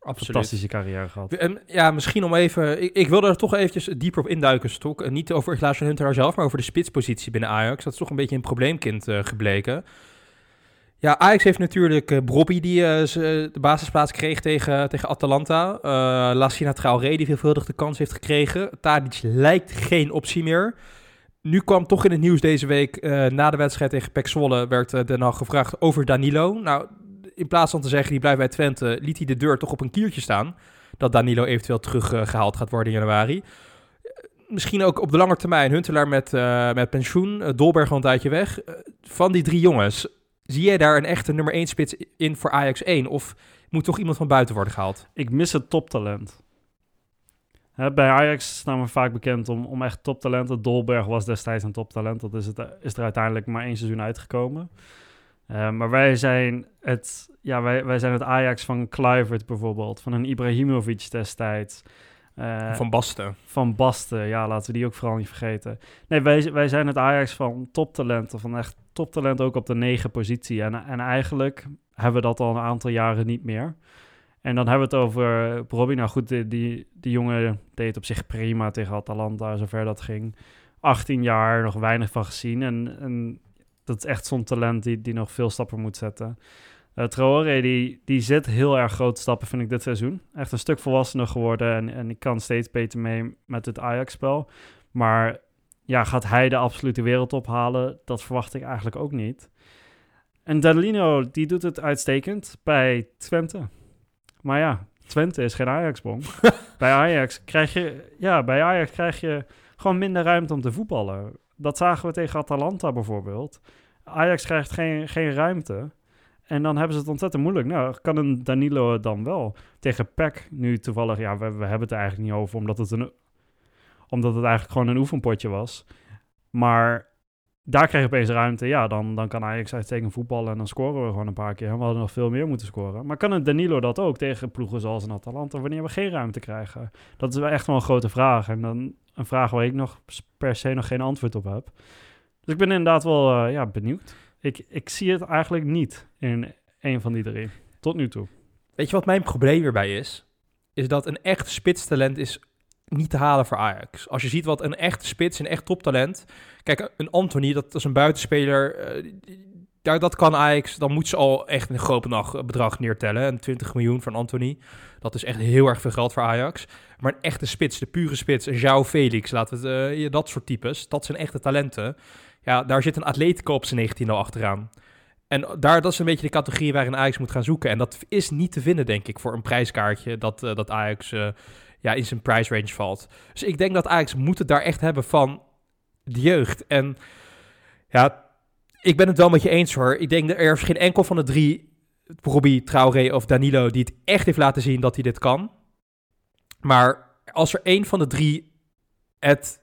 fantastische carrière gehad. En ja, misschien om even... Ik, ik wil er toch eventjes dieper op induiken, Stok. En niet over Klaas Huntelaar zelf, maar over de spitspositie binnen Ajax. Dat is toch een beetje een probleemkind eh, gebleken. Ja, Ajax heeft natuurlijk uh, die uh, de basisplaats kreeg tegen, tegen Atalanta. Uh, Lassina Traoré die veelvuldig de kans heeft gekregen. Tadic lijkt geen optie meer. Nu kwam toch in het nieuws deze week, na de wedstrijd tegen Pek Zwolle, werd uh, Den gevraagd over Danilo. Nou, in plaats van te zeggen, die blijft bij Twente, liet hij de deur toch op een kiertje staan. Dat Danilo eventueel teruggehaald gaat worden in januari. Misschien ook op de lange termijn, Huntelaar met, met pensioen, Dolberg al een tijdje weg. van die drie jongens, Zie jij daar een echte nummer 1 spits in voor Ajax 1? Of moet toch iemand van buiten worden gehaald? Ik mis het toptalent. Hè, bij Ajax staan we vaak bekend om, om echt toptalenten. Dolberg was destijds een toptalent. Dat is, het, is er uiteindelijk maar één seizoen uitgekomen. Uh, maar wij zijn, het, ja, wij, wij zijn het Ajax van Kluivert bijvoorbeeld. Van een Ibrahimovic destijds. Uh, van Basten. Van Basten, ja, laten we die ook vooral niet vergeten. Nee, wij, wij zijn het Ajax van toptalenten, van echt toptalent ook op de negen positie. En, en eigenlijk hebben we dat al een aantal jaren niet meer. En dan hebben we het over Robbie. Nou goed, die, die, die jongen deed op zich prima tegen Atalanta, zover dat ging. 18 jaar, nog weinig van gezien. En, en dat is echt zo'n talent die, die nog veel stappen moet zetten. Uh, Traoré, die, die zet heel erg grote stappen, vind ik, dit seizoen. Echt een stuk volwassener geworden en, en ik kan steeds beter mee met het Ajax-spel. Maar ja, gaat hij de absolute wereld ophalen? Dat verwacht ik eigenlijk ook niet. En Danilo, die doet het uitstekend bij Twente. Maar ja, Twente is geen Ajax-bom. bij Ajax krijg je, ja, bij Ajax krijg je gewoon minder ruimte om te voetballen. Dat zagen we tegen Atalanta bijvoorbeeld. Ajax krijgt geen, geen ruimte. En dan hebben ze het ontzettend moeilijk. Nou, kan een Danilo dan wel? Tegen PEC nu toevallig, ja, we, we hebben het er eigenlijk niet over, omdat het, een, omdat het eigenlijk gewoon een oefenpotje was. Maar daar kreeg je opeens ruimte. Ja, dan, dan kan Ajax uitstekend voetballen en dan scoren we gewoon een paar keer. We hadden nog veel meer moeten scoren. Maar kan een Danilo dat ook tegen ploegen zoals een Atalanta, wanneer we geen ruimte krijgen? Dat is wel echt wel een grote vraag. En dan een vraag waar ik nog per se nog geen antwoord op heb. Dus ik ben inderdaad wel uh, ja, benieuwd. Ik, ik zie het eigenlijk niet in een van die drie. Tot nu toe. Weet je wat mijn probleem hierbij is? Is dat een echt spitstalent is niet te halen voor Ajax. Als je ziet wat een echte spits, een echt toptalent... Kijk, een Anthony, dat is een buitenspeler... Uh, daar, dat kan Ajax, dan moet ze al echt een groot bedrag, neertellen. En 20 miljoen van Anthony, dat is echt heel erg veel geld voor Ajax. Maar een echte spits, de pure spits, een Felix, laten we het, uh, dat soort types, dat zijn echte talenten. Ja, daar zit een Atletico op zijn 19 al achteraan. En daar, dat is een beetje de categorie waarin Ajax moet gaan zoeken. En dat is niet te vinden, denk ik, voor een prijskaartje dat, uh, dat Ajax ja, in zijn price range valt. Dus ik denk dat Ajax moet het daar echt hebben van de jeugd. En ja, ik ben het wel met je eens hoor. Ik denk dat er is geen enkel van de drie, Robbie, Traoré of Danilo, die het echt heeft laten zien dat hij dit kan. Maar als er één van de drie het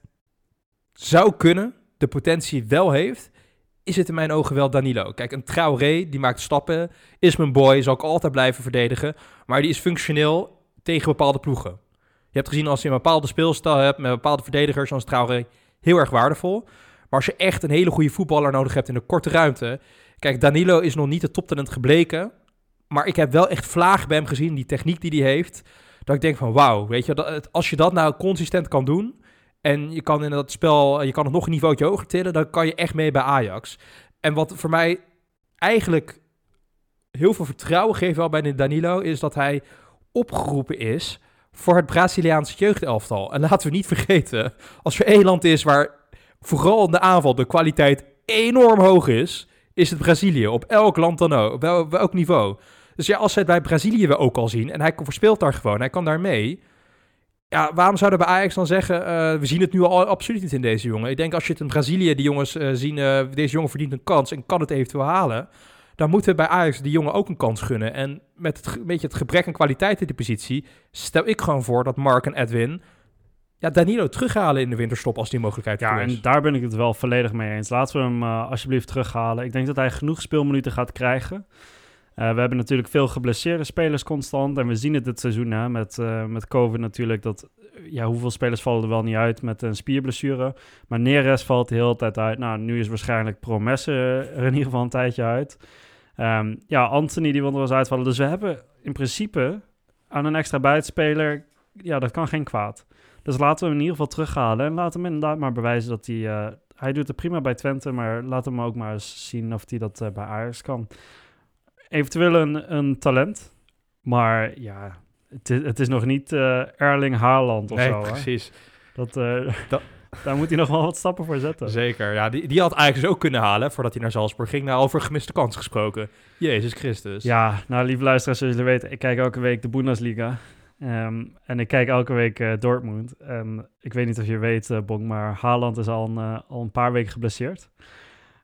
zou kunnen, de potentie wel heeft, is het in mijn ogen wel Danilo. Kijk, een Traoré, die maakt stappen, is mijn boy, zal ik altijd blijven verdedigen. Maar die is functioneel tegen bepaalde ploegen. Je hebt gezien als je een bepaalde speelstijl hebt met bepaalde verdedigers, dan is Traoré heel erg waardevol. Maar als je echt een hele goede voetballer nodig hebt in een korte ruimte. Kijk, Danilo is nog niet het toptalent gebleken. Maar ik heb wel echt vlagen bij hem gezien, die techniek die hij heeft. Dat ik denk van wauw, weet je, dat, als je dat nou consistent kan doen. En je kan in dat spel, je kan het nog een niveautje hoger tillen. Dan kan je echt mee bij Ajax. En wat voor mij eigenlijk heel veel vertrouwen geeft wel bij de Danilo, is dat hij opgeroepen is voor het Braziliaanse jeugdelftal. En laten we niet vergeten, als er één land is waar vooral in de aanval de kwaliteit enorm hoog is, is het Brazilië. Op elk land dan ook, op welk niveau. Dus ja, als we het bij Brazilië we ook al zien en hij verspeelt daar gewoon, hij kan daar mee. Ja, waarom zouden we Ajax dan zeggen, uh, we zien het nu al absoluut niet in deze jongen. Ik denk als je het in Brazilië, die jongens uh, zien, uh, deze jongen verdient een kans en kan het eventueel halen dan moeten we bij Ajax die jongen ook een kans gunnen. En met het, een beetje het gebrek aan kwaliteit in die positie, stel ik gewoon voor dat Mark en Edwin ja, Danilo terughalen in de winterstop als die mogelijkheid ja, is. Ja, en daar ben ik het wel volledig mee eens. Laten we hem uh, alsjeblieft terughalen. Ik denk dat hij genoeg speelminuten gaat krijgen. Uh, we hebben natuurlijk veel geblesseerde spelers constant. En we zien het dit seizoen hè, met, uh, met COVID natuurlijk. Dat, ja, hoeveel spelers vallen er wel niet uit met een spierblessure. Maar Neres valt de hele tijd uit. Nou, nu is waarschijnlijk Promesse er in ieder geval een tijdje uit. Um, ja, Anthony die wil er wel eens uitvallen. Dus we hebben in principe aan een extra buitenspeler... Ja, dat kan geen kwaad. Dus laten we hem in ieder geval terughalen. En laten we hem inderdaad maar bewijzen dat hij... Uh, hij doet het prima bij Twente, maar laat hem ook maar eens zien of hij dat bij Ajax kan. Eventueel een, een talent. Maar ja, het is, het is nog niet uh, Erling Haaland of nee, zo. precies. Hè? Dat, dat, daar moet hij nog wel wat stappen voor zetten. Zeker, ja. Die, die had eigenlijk dus ook kunnen halen voordat hij naar Salzburg ging. Nou, over gemiste kans gesproken. Jezus Christus. Ja, nou, lieve luisteraars, zoals jullie weten, ik kijk elke week de Bundesliga. Um, en ik kijk elke week uh, Dortmund. En ik weet niet of je weet, uh, Bong, maar Haaland is al een, uh, al een paar weken geblesseerd.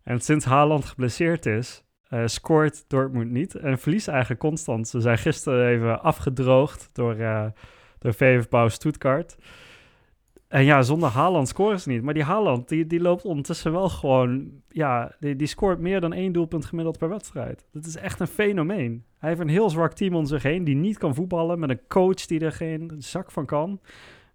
En sinds Haaland geblesseerd is, scoort Dortmund niet. En verliest eigenlijk constant. Ze zijn gisteren even afgedroogd door, door VfB Stuttgart. En ja, zonder Haaland scoren ze niet. Maar die Haaland, die, die loopt ondertussen wel gewoon... Ja, die, die scoort meer dan één doelpunt gemiddeld per wedstrijd. Dat is echt een fenomeen. Hij heeft een heel zwak team om zich heen... die niet kan voetballen, met een coach die er geen zak van kan.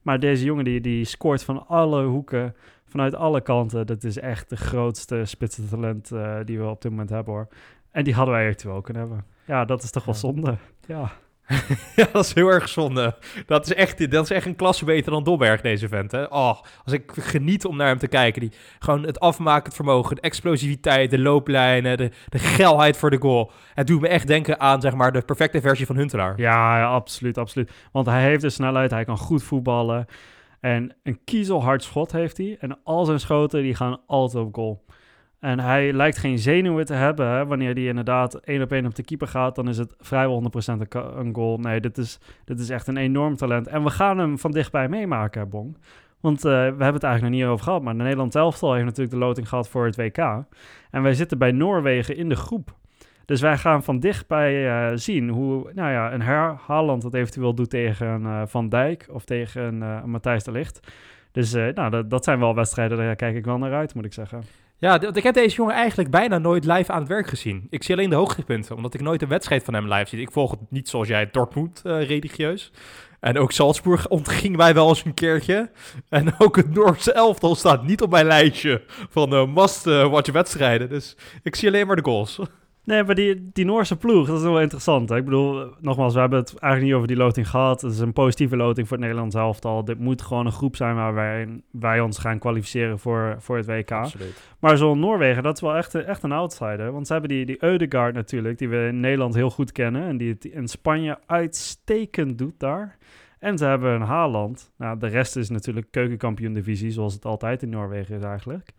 Maar deze jongen, die, die scoort van alle hoeken... vanuit alle kanten. Dat is echt de grootste spitsentalent uh, die we op dit moment hebben, hoor. En die hadden wij eventueel ook kunnen hebben. Ja, dat is toch wel zonde. Ja. ja, dat is heel erg zonde. Dat is echt, dat is echt een klasse beter dan Dobberg, deze vent. Hè? Oh, als ik geniet om naar hem te kijken. Die, gewoon het afmaken, het vermogen, de explosiviteit, de looplijnen, de, de geilheid voor de goal. Het doet me echt denken aan zeg maar, de perfecte versie van Huntelaar. Ja, ja, absoluut, absoluut. Want hij heeft de snelheid, hij kan goed voetballen. En een kiezelhard schot heeft hij. En al zijn schoten die gaan altijd op goal. En hij lijkt geen zenuwen te hebben. Wanneer hij inderdaad één op één op de keeper gaat, dan is het vrijwel 100% een goal. Nee, dit is, dit is echt een enorm talent. En we gaan hem van dichtbij meemaken, Bong. Want uh, we hebben het eigenlijk nog niet over gehad. Maar de Nederland elftal heeft natuurlijk de loting gehad voor het WK. En wij zitten bij Noorwegen in de groep. Dus wij gaan van dichtbij uh, zien hoe nou ja, een Haaland dat eventueel doet tegen uh, Van Dijk of tegen een Matthijs de Ligt. Dus nou, dat, dat zijn wel wedstrijden, daar kijk ik wel naar uit, moet ik zeggen. Ja, ik heb deze jongen eigenlijk bijna nooit live aan het werk gezien. Ik zie alleen de hoogtepunten, omdat ik nooit een wedstrijd van hem live zie. Ik volg het niet zoals jij Dortmund religieus. En ook Salzburg ontging wij wel eens een keertje. En ook het Noorse elftal staat niet op mijn lijstje van must-watch wedstrijden. Dus ik zie alleen maar de goals. Nee, maar die, die Noorse ploeg, dat is wel interessant. Hè? Ik bedoel, nogmaals, we hebben het eigenlijk niet over die loting gehad. Het is een positieve loting voor het Nederlands elftal. Dit moet gewoon een groep zijn waar wij, wij ons gaan kwalificeren voor, voor het WK. Absoluut. Maar zo'n Noorwegen, dat is wel echt, echt een outsider. Want ze hebben die, die Eudegaard natuurlijk, die we in Nederland heel goed kennen. En die het in Spanje uitstekend doet daar. En ze hebben een Haaland. Nou, de rest is natuurlijk keukenkampioen-divisie, zoals het altijd in Noorwegen is eigenlijk.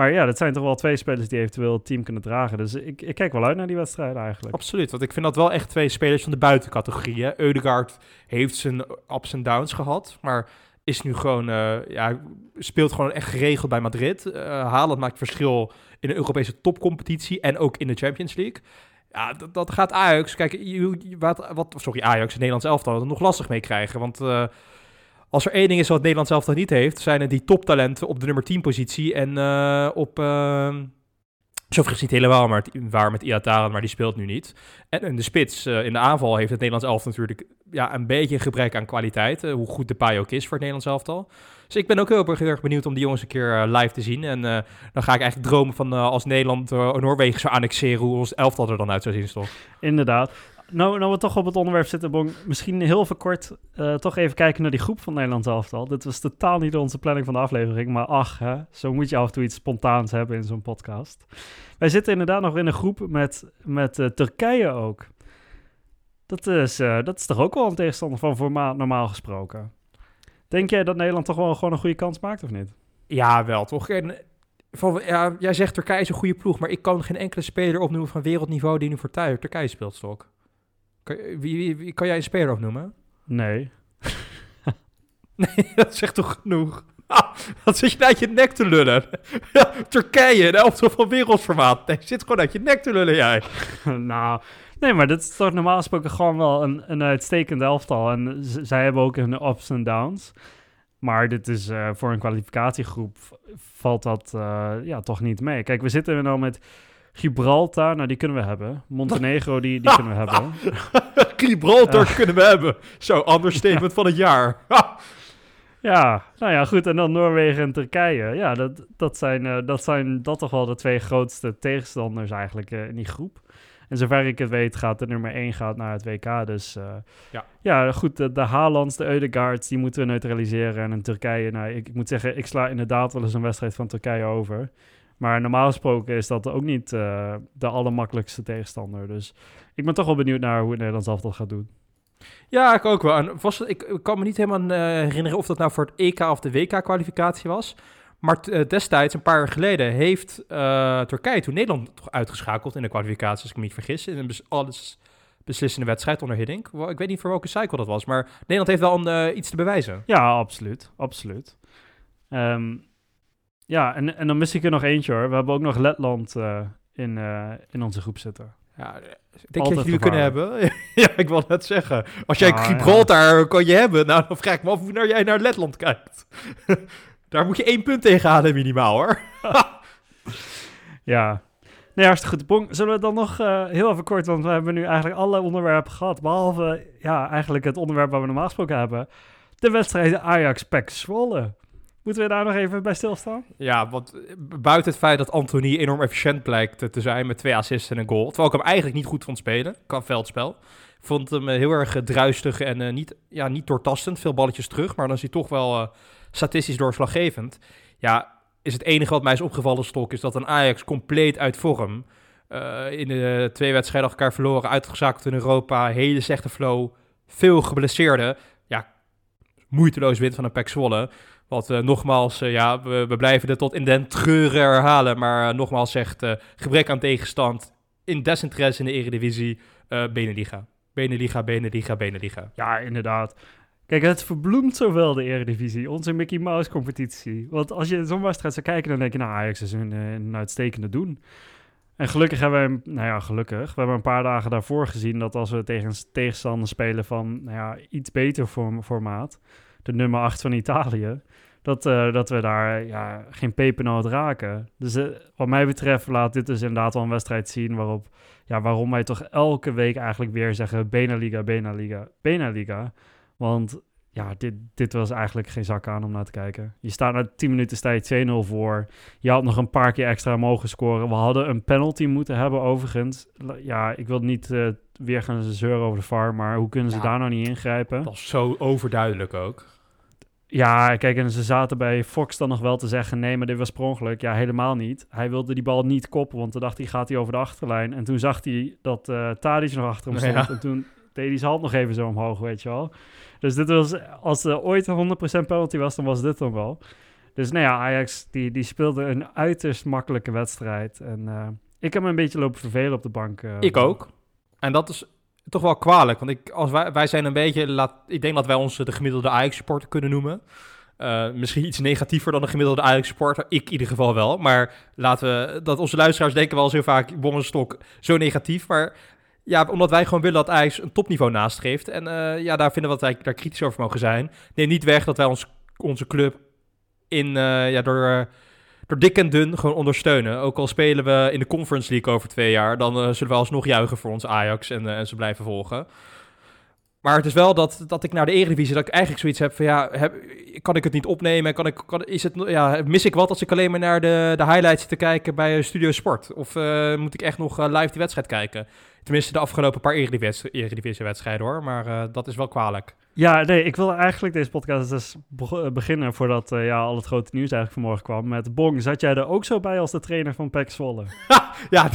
Maar ja, dat zijn toch wel twee spelers die eventueel het team kunnen dragen. Dus ik, ik kijk wel uit naar die wedstrijd eigenlijk. Absoluut, want ik vind dat wel echt twee spelers van de buitencategorie. Hè? Eudegaard heeft zijn ups en downs gehad, maar is nu gewoon, uh, ja, speelt gewoon echt geregeld bij Madrid. Uh, Haaland maakt verschil in de Europese topcompetitie en ook in de Champions League. Ja, dat, dat gaat Ajax, kijk, wat, wat, sorry, Ajax, het Nederlands elftal, nog lastig mee krijgen. Want uh, als er één ding is wat Nederland zelf nog niet heeft, zijn het die toptalenten op de nummer 10 positie en uh, op, uh, Zo is niet helemaal maar waar met Iataren, maar die speelt nu niet. En in de spits, uh, in de aanval, heeft het Nederlands elftal natuurlijk ja, een beetje gebrek aan kwaliteit. Uh, hoe goed de paai ook is voor het Nederlands elftal. Dus ik ben ook heel erg benieuwd om die jongens een keer live te zien. En dan ga ik eigenlijk dromen van als Nederland Noorwegen zou annexeren, hoe ons elftal er dan uit zou zien, toch? Inderdaad nou, nou we toch op het onderwerp zitten, Bong, misschien heel verkort uh, toch even kijken naar die groep van Nederland elftal. Dit was totaal niet onze planning van de aflevering, maar ach, hè, zo moet je af en toe iets spontaans hebben in zo'n podcast. Wij zitten inderdaad nog in een groep met, met uh, Turkije ook. Dat is, uh, dat is toch ook wel een tegenstander van formaat normaal gesproken. Denk jij dat Nederland toch wel gewoon een goede kans maakt of niet? Ja, wel toch. En ja, jij zegt Turkije is een goede ploeg, maar ik kan geen enkele speler opnoemen van wereldniveau die nu voor Turkije speelt, Stok. Kan, wie, wie, kan jij een speler opnoemen? Nee. nee, dat zegt toch genoeg? dat zit je uit je nek te lullen. Turkije, een elftal van wereldformaat. Nee, zit gewoon uit je nek te lullen, jij. nou, nee, maar dit is toch normaal gesproken gewoon wel een, een uitstekend elftal. En zij hebben ook hun ups en downs. Maar dit is uh, voor een kwalificatiegroep valt dat uh, ja, toch niet mee. Kijk, we zitten er nou met Gibraltar, nou die kunnen we hebben. Montenegro, die, die kunnen we hebben. Gibraltar kunnen we hebben. Zo, understatement van het jaar. ja, nou ja, goed. En dan Noorwegen en Turkije. Ja, dat, dat, zijn, uh, dat zijn dat toch wel de twee grootste tegenstanders eigenlijk uh, in die groep. En zover ik het weet gaat de nummer 1 gaat naar het WK. Dus uh, ja. ja, goed, de, de Haalands, de Eudegaards, die moeten we neutraliseren. En in Turkije, nou, ik, ik moet zeggen, ik sla inderdaad wel eens een wedstrijd van Turkije over. Maar normaal gesproken is dat ook niet uh, de allermakkelijkste tegenstander. Dus ik ben toch wel benieuwd naar hoe het Nederlands elftal gaat doen. Ja, ik ook wel. En was, ik, ik kan me niet helemaal uh, herinneren of dat nou voor het EK of de WK-kwalificatie was. Maar uh, destijds, een paar jaar geleden, heeft Turkije toen Nederland toch uitgeschakeld in de kwalificatie, als ik me niet vergis. In een bes alles beslissende wedstrijd onder Hiddink. Ik weet niet voor welke cycle dat was, maar Nederland heeft wel een, iets te bewijzen. Ja, absoluut. Absoluut. Um, ja, en, en dan mis ik er nog eentje hoor. We hebben ook nog Letland uh, in, uh, in onze groep zitten. Ja, ik denk Altijd dat jullie kunnen hebben. ja, ik wil net zeggen. Als jij ah, Gibraltar ja. kan je hebben, nou dan vraag ik me af hoe jij naar Letland kijkt. Daar moet je één punt tegen halen minimaal hoor. ja, Nee, hartstikke goed. Bong, zullen we dan nog uh, heel even kort, want we hebben nu eigenlijk alle onderwerpen gehad, behalve ja, eigenlijk het onderwerp waar we normaal gesproken hebben. De wedstrijd Ajax-Pek Zwolle. Moeten we daar nog even bij stilstaan? Ja, want buiten het feit dat Anthony enorm efficiënt blijkt te zijn met twee assists en een goal. Terwijl ik hem eigenlijk niet goed vond spelen qua veldspel. Vond hem eh, heel erg eh, druistig en uh, niet, ja, niet doortastend. Veel balletjes terug, maar dan is hij toch wel uh, statistisch doorslaggevend. Ja, is het enige wat mij is opgevallen, Stok, is dat een Ajax compleet uit vorm. In de twee wedstrijden elkaar verloren, uitgezakt in Europa, hele slechte flow, veel geblesseerden. Ja, moeiteloos wint van een Pek Zwolle. Wat uh, nogmaals, uh, ja, we, we, blijven het tot in den treuren herhalen. Maar uh, nogmaals zegt, gebrek aan tegenstand in desinteresse in de eredivisie, Beneliga. Beneliga, Beneliga, Beneliga. Ja, inderdaad. Kijk, het verbloemt zowel de eredivisie, onze Mickey Mouse competitie. Want als je zo'n wedstrijd zou kijken, dan denk je, nou, Ajax is een, uitstekende doen. En gelukkig hebben we, nou ja, gelukkig, we een paar dagen daarvoor gezien dat als we tegen tegenstander spelen van, nou ja, iets beter formaat de nummer 8 van Italië, dat, uh, dat we daar ja, geen pepernoot raken. Dus uh, wat mij betreft laat dit dus inderdaad wel een wedstrijd zien waarop, ja, waarom wij toch elke week eigenlijk weer zeggen Benaliga, Benaliga, Benaliga. Want ja, dit, dit was eigenlijk geen zak aan om naar te kijken. Je staat na 10 minuten sta 2-0 voor. Je had nog een paar keer extra mogen scoren. We hadden een penalty moeten hebben overigens. Ja, ik wil niet uh, weer gaan zeuren over de VAR, maar hoe kunnen ze ja, daar nou niet ingrijpen? Dat was zo overduidelijk ook. Ja, kijk, en ze zaten bij Fox dan nog wel te zeggen: nee, maar dit was per ongeluk. Ja, helemaal niet. Hij wilde die bal niet koppen, want toen dacht hij: gaat hij over de achterlijn. En toen zag hij dat uh, Tadic nog achter hem stond. En toen deed hij zijn hand nog even zo omhoog, weet je wel. Dus dit was, als er ooit 100% penalty was, dan was dit dan wel. Dus nou ja, Ajax die, die speelde een uiterst makkelijke wedstrijd. En uh, ik heb me een beetje lopen vervelen op de bank. Uh, ik ook. En dat is toch wel kwalijk. Want ik, als wij, wij zijn een beetje, laat, ik denk dat wij ons de gemiddelde Ajax-supporter kunnen noemen. Uh, misschien iets negatiever dan de gemiddelde Ajax-supporter. Ik in ieder geval wel. Maar laten we, dat onze luisteraars denken wel zo vaak, Bommenstok, zo negatief. Maar ja, omdat wij gewoon willen dat Ajax een topniveau nastreeft. En uh, ja, daar vinden we dat wij daar kritisch over mogen zijn. Neem niet weg dat wij ons, onze club in, ja, door door dik en dun gewoon ondersteunen. Ook al spelen we in de Conference League over twee jaar, dan eh, zullen we alsnog juichen voor ons Ajax en, eh, en ze blijven volgen. Maar het is wel dat, dat ik naar de Eredivisie, dat ik eigenlijk zoiets heb van ja, heb, kan ik het niet opnemen? Kan ik, kan, is het, ja, mis ik wat als ik alleen maar naar de, de highlights te kijken bij eh, Studio Sport? Of moet ik echt nog live die wedstrijd kijken? Tenminste, de afgelopen paar Eredivisie-wedstrijden hoor, maar dat is wel kwalijk. Ja, nee, ik wilde eigenlijk deze podcast dus eh, beginnen voordat eh, ja, al het grote nieuws eigenlijk vanmorgen kwam. Met Bong, zat jij er ook zo bij als de trainer van PEC Zwolle? Ja,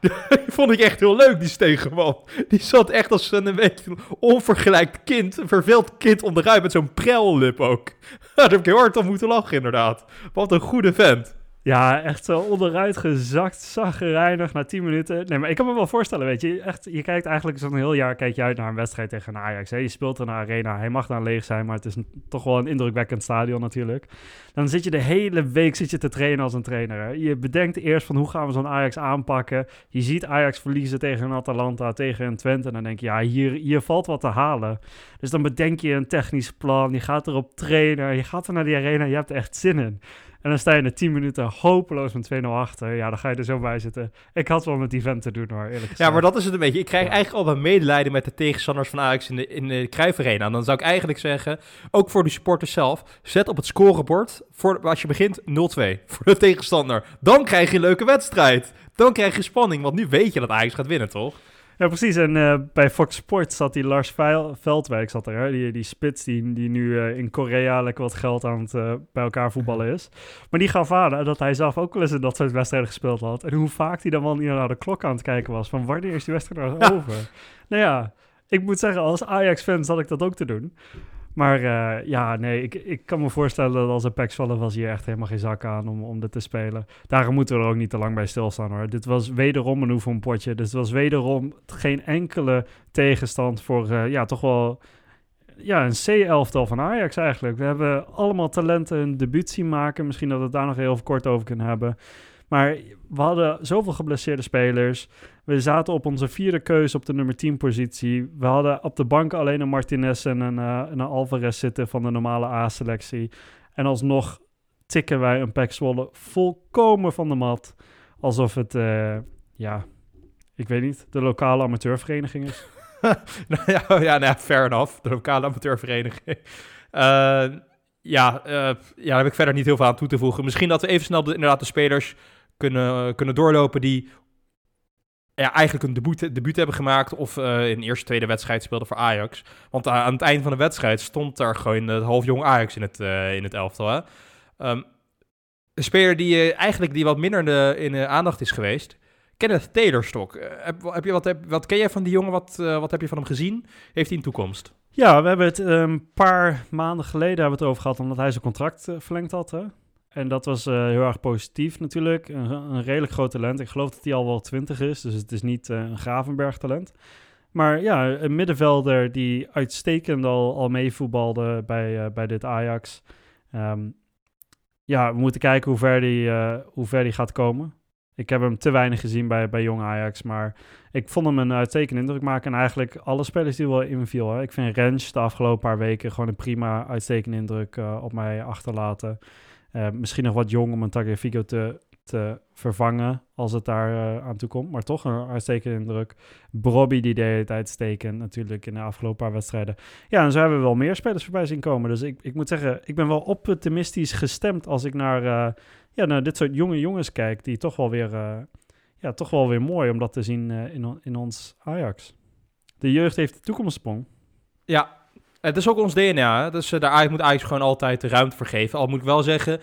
die vond ik echt heel leuk, die Stegenman. Die zat echt als een, een beetje onvergelijkt kind, een verveeld kind onderuit met zo'n prellip ook. Daar heb ik heel hard om moeten lachen, inderdaad. Wat een goede vent. Ja, echt zo onderuit gezakt, zaggerijnig na 10 minuten. Nee, maar ik kan me wel voorstellen, weet je. Echt, je kijkt eigenlijk zo'n heel jaar kijk je uit naar een wedstrijd tegen Ajax. Hè? Je speelt in een arena. Hij mag dan leeg zijn, maar het is een- toch wel een indrukwekkend stadion natuurlijk. Dan zit je de hele week zit je te trainen als een trainer. Je bedenkt eerst van hoe gaan we zo'n Ajax aanpakken. Je ziet Ajax verliezen tegen een Atalanta, tegen een Twente. En dan denk je, ja, hier, hier valt wat te halen. Dus dan bedenk je een technisch plan. Je gaat erop trainen. Je gaat er naar die arena. Je hebt er echt zin in. En dan sta je na 10 minuten hopeloos met 2-0 achter. Ja, dan ga je er zo bij zitten. Ik had wel met die vent te doen hoor, eerlijk gezegd. Ja, maar dat is het een beetje. Ik krijg eigenlijk al wat medelijden met de tegenstanders van Ajax in de, in de Cruijff Arena. Dan zou ik eigenlijk zeggen, ook voor de supporters zelf, zet op het scorebord, voor, als je begint, 0-2 voor de tegenstander. Dan krijg je een leuke wedstrijd. Dan krijg je spanning, want nu weet je dat Ajax gaat winnen, toch? Ja, precies. En eh, bij Fox Sports zat die Lars Veldwijk, zat er, hè? Die, die spits die, die nu eh, in Korea lekker wat geld aan het eh, bij elkaar voetballen is. Maar die gaf aan dat hij zelf ook wel eens in dat soort wedstrijden gespeeld had. En hoe vaak hij dan wel niet naar de klok aan het kijken was. Van wanneer is die wedstrijd nou over? Nou ja, ik moet zeggen, als Ajax-fan zat ik dat ook te doen. Maar eh, ja, nee, ik, ik kan me voorstellen dat als Pax vallen was hier echt helemaal geen zak aan om, om dit te spelen. Daarom moeten we er ook niet te lang bij stilstaan hoor. Dit was wederom een oefenpotje. Dit was wederom geen enkele tegenstand voor, eh, ja, toch wel ja, een C-elftal van Ajax eigenlijk. We hebben allemaal talenten een debuut zien maken. Misschien dat we het daar nog heel kort over kunnen hebben. Maar we hadden zoveel geblesseerde spelers. We zaten op onze vierde keuze op de nummer 10 positie. We hadden op de bank alleen een Martinez en een, en een Alvarez zitten van de normale A-selectie. En alsnog tikken wij een Pek Zwolle volkomen van de mat. Alsof het, eh, ja, ik weet niet, de lokale amateurvereniging is. Nou ja, ja, nou fair enough. De lokale amateurvereniging. Eh, ja, ja, daar heb ik verder niet heel veel aan toe te voegen. Misschien dat we even snel de, inderdaad de spelers kunnen, kunnen doorlopen die ja, eigenlijk een debuut, debuut hebben gemaakt of eh, in de eerste, tweede wedstrijd speelden voor Ajax. Want a- aan het eind van de wedstrijd stond daar gewoon het halfjong Ajax in het, eh, in het elftal. Hè? Ehm, een speler die eh, eigenlijk die wat minder in de, in aandacht is geweest. Kenneth Taylor-Stok. Eh, heb, heb je wat, heb, wat ken jij van die jongen? Wat, eh, wat heb je van hem gezien? Heeft hij een toekomst? Ja, we hebben het eh, een paar maanden geleden hebben we het over gehad, omdat hij zijn contract eh, verlengd had. Hè? En dat was eh, heel erg positief natuurlijk. Een, een redelijk groot talent. Ik geloof dat hij al wel 20 is, dus het is niet eh, een Gravenberg talent. Maar ja, een middenvelder die uitstekend al, al meevoetbalde bij, eh, bij dit Ajax. Ehm, ja, we moeten kijken hoe ver die, hoe ver die gaat komen. Ik heb hem te weinig gezien bij, bij jong Ajax, maar ik vond hem een uitstekende indruk maken. En eigenlijk alle spelers die wel inviel. Hè. Ik vind Rens de afgelopen paar weken gewoon een prima, uitstekende indruk op mij achterlaten. Eh, misschien nog wat jong om een Tagliafico te, te vervangen als het daar eh, aan toe komt. Maar toch een uitstekende indruk. Brobby die deed het uitstekend natuurlijk in de afgelopen paar wedstrijden. Ja, en zo hebben we wel meer spelers voorbij zien komen. Dus ik, ik moet zeggen, ik ben wel optimistisch gestemd als ik naar, eh, ja, naar dit soort jonge jongens kijk. Die toch wel weer, ja, toch wel weer mooi om dat te zien in, in ons Ajax. De jeugd heeft de toekomstsprong. Ja, het is ook ons DNA. Dus eh, daar moet Ajax gewoon altijd de ruimte voor geven. Al moet ik wel zeggen,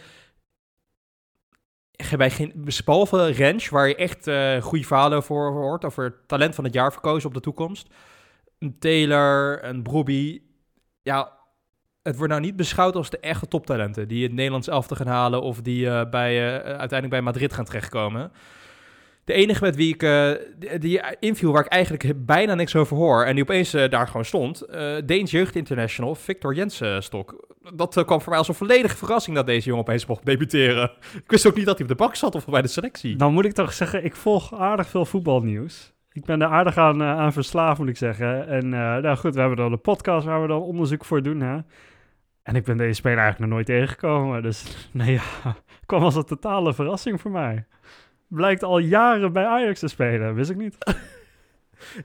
ge- bij geen, behalve Rens, waar je echt eh goede verhalen voor hoort, over het talent van het jaar verkozen op de toekomst. Een Taylor, een Broby. Ja, het wordt nou niet beschouwd als de echte toptalenten die het Nederlands elftal gaan halen of die eh, bij, uiteindelijk bij Madrid gaan terechtkomen. De enige met wie ik eh, die, inviel waar ik eigenlijk bijna niks over hoor en die opeens eh, daar gewoon stond, eh Deens Jeugd International, Victor Jensen Stok. Dat kwam voor mij als een volledige verrassing dat deze jongen opeens mocht debuteren. Ik wist ook niet dat hij op de bak zat of bij de selectie. Dan moet ik toch zeggen, ik volg aardig veel voetbalnieuws. Ik ben er aardig aan, aan verslaafd, moet ik zeggen. En nou goed, we hebben dan een podcast waar we dan onderzoek voor doen. Hè? En ik ben deze speler eigenlijk nog nooit tegengekomen. Dus nee, ja, kwam als een totale verrassing voor mij. Blijkt al jaren bij Ajax te spelen, wist ik niet.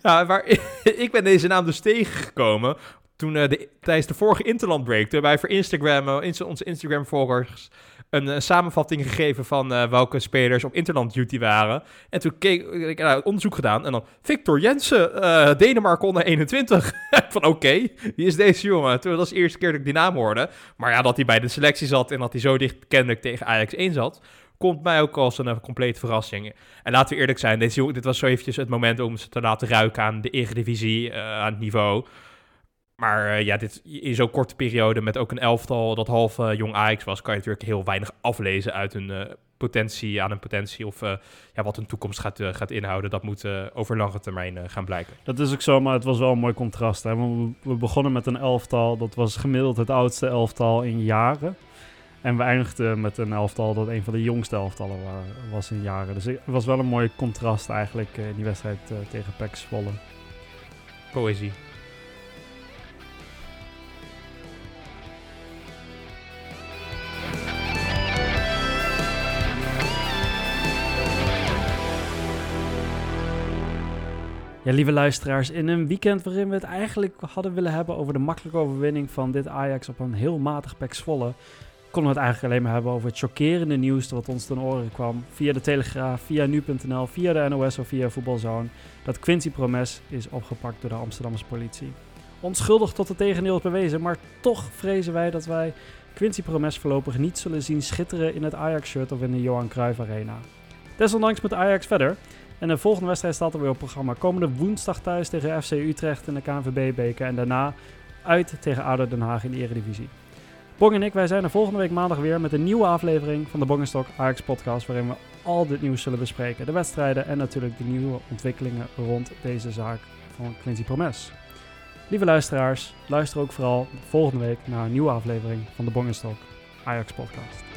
Ja, maar ik ben deze naam dus tegengekomen toen uh, de, tijdens de vorige Interland Break, toen wij voor Instagram, uh, onze Instagram-volgers, een uh, samenvatting gegeven van welke spelers op Interland duty waren. En toen keek ik nou, onderzoek gedaan en dan Victor Jensen, Denemarken onder 21. van oké, wie is deze jongen? Toen was de eerste keer dat ik die naam hoorde. Maar ja, dat hij bij de selectie zat en dat hij zo dicht kennelijk tegen Ajax 1 zat komt mij ook als een complete verrassing. En laten we eerlijk zijn, deze, dit was zo eventjes het moment om ze te laten ruiken aan de Eredivisie, uh, aan het niveau. Maar uh, ja, dit, in zo'n korte periode met ook een elftal dat half jong Ajax was, kan je natuurlijk heel weinig aflezen uit hun potentie, aan een potentie of ja, wat hun toekomst gaat, gaat inhouden. Dat moet over lange termijn gaan blijken. Dat is ook zo, maar het was wel een mooi contrast. Hè? We begonnen met een elftal, dat was gemiddeld het oudste elftal in jaren. En we eindigden met een elftal dat een van de jongste elftallen was in jaren. Dus het was wel een mooi contrast eigenlijk in die wedstrijd tegen PEC Zwolle. Poëzie. Ja, lieve luisteraars, in een weekend waarin we het eigenlijk hadden willen hebben over de makkelijke overwinning van dit Ajax op een heel matig Pek Zwolle, konden we het eigenlijk alleen maar hebben over het chockerende nieuws dat ons ten oren kwam via de Telegraaf, via nu.nl, via de NOS of via Voetbalzone, dat Quincy Promes is opgepakt door de Amsterdamse politie. Onschuldig tot het tegendeel is bewezen, maar toch vrezen wij dat wij Quincy Promes voorlopig niet zullen zien schitteren in het Ajax-shirt of in de Johan Cruijff Arena. Desondanks moet Ajax verder. En de volgende wedstrijd staat er weer op programma. Komende woensdag thuis tegen FC Utrecht in de KNVB-beker. En daarna uit tegen ADO Den Haag in de Eredivisie. Bong en ik, wij zijn er volgende week maandag weer met een nieuwe aflevering van de Bongenstok Ajax podcast. Waarin we al dit nieuws zullen bespreken. De wedstrijden en natuurlijk de nieuwe ontwikkelingen rond deze zaak van Quincy Promes. Lieve luisteraars, luister ook vooral volgende week naar een nieuwe aflevering van de Bongenstok Ajax podcast.